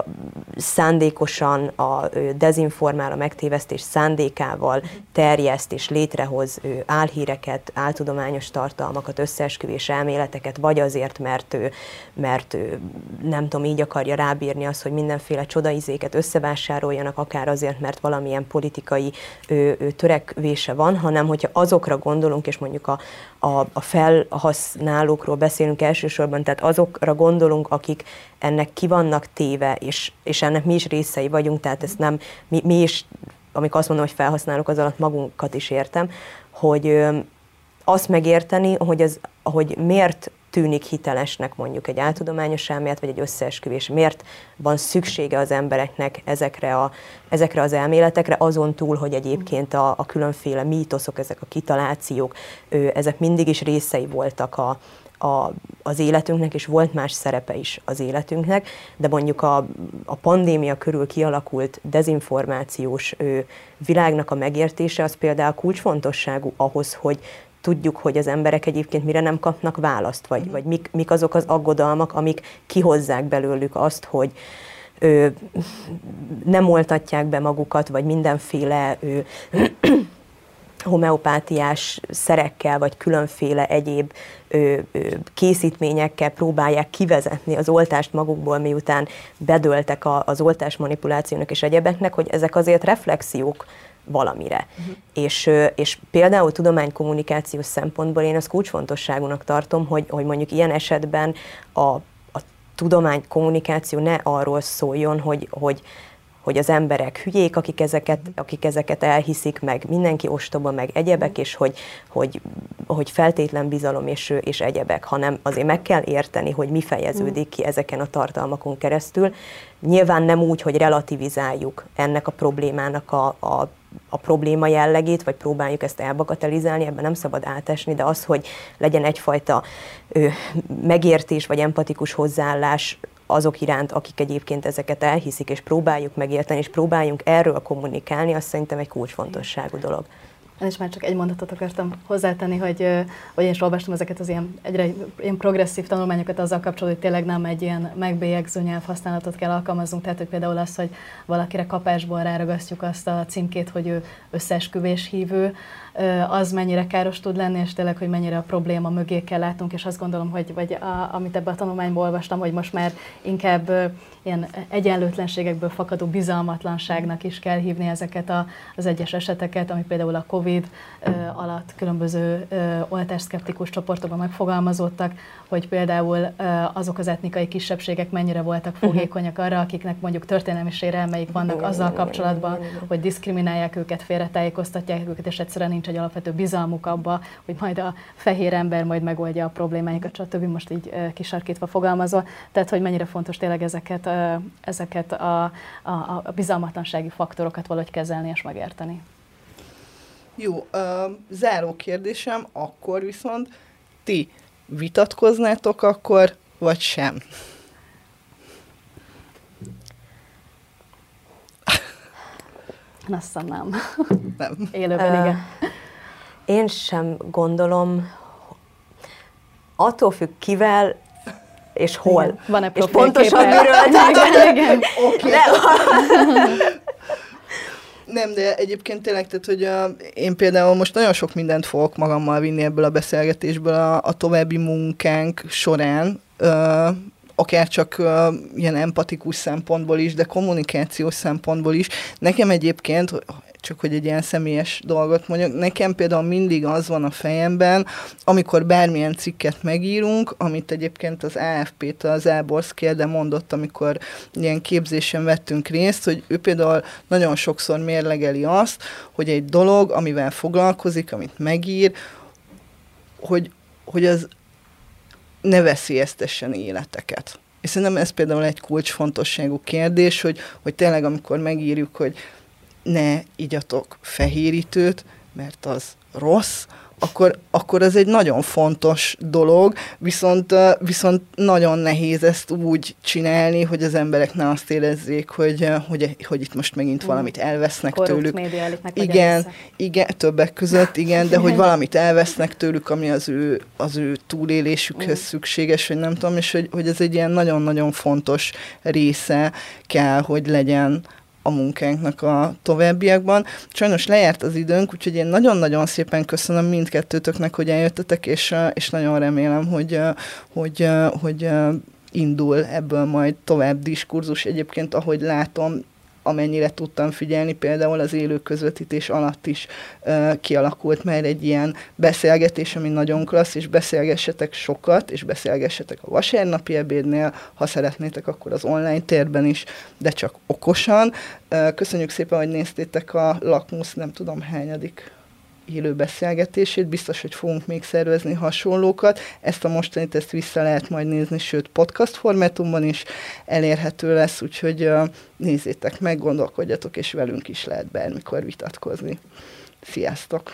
szándékosan a ő, dezinformál, a megtévesztés szándékával terjeszt és létrehoz ő, álhíreket, áltudományos tartalmakat, összeesküvés elméleteket, vagy azért, mert ő, mert ő, nem tudom, így akarja rábírni azt, hogy mindenféle csodaizéket összevásároljanak, akár azért, mert valamilyen politikai ő, ő, törekvése van, hanem hogyha azokra gondolunk, és mondjuk a, a, a felhasználókról beszélünk elsősorban, tehát azokra gondolunk, akik ennek ki vannak téve, és, és ennek mi is részei vagyunk, tehát ezt nem, mi, mi is, amikor azt mondom, hogy felhasználók, az alatt magunkat is értem, hogy ö, azt megérteni, hogy, az, hogy miért tűnik hitelesnek mondjuk egy áltudományos elmélet, vagy egy összeesküvés. Miért van szüksége az embereknek ezekre, a, ezekre az elméletekre, azon túl, hogy egyébként a, a különféle mítoszok, ezek a kitalációk, ő, ezek mindig is részei voltak a, a, az életünknek, és volt más szerepe is az életünknek, de mondjuk a, a pandémia körül kialakult dezinformációs ő, világnak a megértése az például kulcsfontosságú ahhoz, hogy tudjuk, hogy az emberek egyébként mire nem kapnak választ, vagy, vagy mik, mik azok az aggodalmak, amik kihozzák belőlük azt, hogy ö, nem oltatják be magukat, vagy mindenféle ö, *clears throat* homeopátiás szerekkel, vagy különféle egyéb ö, ö, készítményekkel próbálják kivezetni az oltást magukból, miután bedöltek a, az oltás manipulációnak és egyebeknek, hogy ezek azért reflexiók valamire. Uh-huh. És, és például tudománykommunikációs szempontból én azt kulcsfontosságúnak tartom, hogy, hogy mondjuk ilyen esetben a, a tudománykommunikáció ne arról szóljon, hogy, hogy hogy az emberek hülyék, akik ezeket, akik ezeket elhiszik, meg mindenki ostoba, meg egyebek, és hogy, hogy, hogy feltétlen bizalom és, és egyebek, hanem azért meg kell érteni, hogy mi fejeződik ki ezeken a tartalmakon keresztül. Nyilván nem úgy, hogy relativizáljuk ennek a problémának a, a a probléma jellegét, vagy próbáljuk ezt elbagatelizálni, ebben nem szabad átesni, de az, hogy legyen egyfajta ö, megértés vagy empatikus hozzáállás azok iránt, akik egyébként ezeket elhiszik, és próbáljuk megérteni, és próbáljunk erről kommunikálni, azt szerintem egy kulcsfontosságú dolog. Én is már csak egy mondatot akartam hozzátenni, hogy, hogy én is olvastam ezeket az ilyen, egyre ilyen progresszív tanulmányokat azzal kapcsolatban, hogy tényleg nem egy ilyen megbélyegző nyelvhasználatot kell alkalmaznunk, tehát hogy például az, hogy valakire kapásból ráragasztjuk azt a címkét, hogy ő összeesküvés hívő, az mennyire káros tud lenni, és tényleg, hogy mennyire a probléma mögé kell látnunk, és azt gondolom, hogy vagy a, amit ebben a tanulmányból olvastam, hogy most már inkább ilyen egyenlőtlenségekből fakadó bizalmatlanságnak is kell hívni ezeket a, az egyes eseteket, ami például a COVID alatt különböző oltásszkeptikus csoportokban megfogalmazódtak, hogy például azok az etnikai kisebbségek mennyire voltak mhm. fogékonyak arra, akiknek mondjuk történelmi sérelmeik vannak azzal kapcsolatban, hogy diszkriminálják őket, félretájékoztatják őket, és egyszerűen nincs egy alapvető bizalmuk abba, hogy majd a fehér ember majd megoldja a problémáikat, stb. Most így kisarkítva fogalmazva. Tehát, hogy mennyire fontos tényleg ezeket ezeket a, a, a bizalmatlansági faktorokat valahogy kezelni és megérteni. Jó, uh, záró kérdésem, akkor viszont ti vitatkoznátok akkor, vagy sem? Azt hiszem nem. Nem. Élőben, uh, igen. Én sem gondolom, attól függ kivel, és hol. Igen. Van-e és pontosan miről. igen, igen. *laughs* Okay. Nem, de egyébként tényleg, tehát, hogy a, én például most nagyon sok mindent fogok magammal vinni ebből a beszélgetésből a, a további munkánk során, ö, akár csak uh, ilyen empatikus szempontból is, de kommunikációs szempontból is. Nekem egyébként, csak hogy egy ilyen személyes dolgot mondjak, nekem például mindig az van a fejemben, amikor bármilyen cikket megírunk, amit egyébként az AFP-től az Elborsz kérde mondott, amikor ilyen képzésen vettünk részt, hogy ő például nagyon sokszor mérlegeli azt, hogy egy dolog, amivel foglalkozik, amit megír, hogy, hogy az ne veszélyeztessen életeket. És szerintem ez például egy kulcsfontosságú kérdés, hogy, hogy tényleg amikor megírjuk, hogy ne igyatok fehérítőt, mert az rossz, akkor, akkor ez egy nagyon fontos dolog, viszont, viszont nagyon nehéz ezt úgy csinálni, hogy az emberek ne azt érezzék, hogy, hogy, hogy itt most megint mm. valamit elvesznek Korrupt tőlük. Igen, igen, többek között, igen, de hogy valamit elvesznek tőlük, ami az ő, az ő túlélésükhez mm. szükséges, vagy nem tudom, és hogy, hogy ez egy ilyen nagyon-nagyon fontos része kell, hogy legyen a munkánknak a továbbiakban. Sajnos lejárt az időnk, úgyhogy én nagyon-nagyon szépen köszönöm mindkettőtöknek, hogy eljöttetek, és, és nagyon remélem, hogy, hogy, hogy indul ebből majd tovább diskurzus. Egyébként, ahogy látom, amennyire tudtam figyelni, például az élő közvetítés alatt is uh, kialakult már egy ilyen beszélgetés, ami nagyon klassz, és beszélgessetek sokat, és beszélgessetek a vasárnapi ebédnél, ha szeretnétek, akkor az online térben is, de csak okosan. Uh, köszönjük szépen, hogy néztétek a Lakmusz, nem tudom hányadik élő beszélgetését, biztos, hogy fogunk még szervezni hasonlókat. Ezt a mostanit ezt vissza lehet majd nézni, sőt podcast formátumban is elérhető lesz, úgyhogy nézzétek meg, gondolkodjatok, és velünk is lehet bármikor vitatkozni. Sziasztok!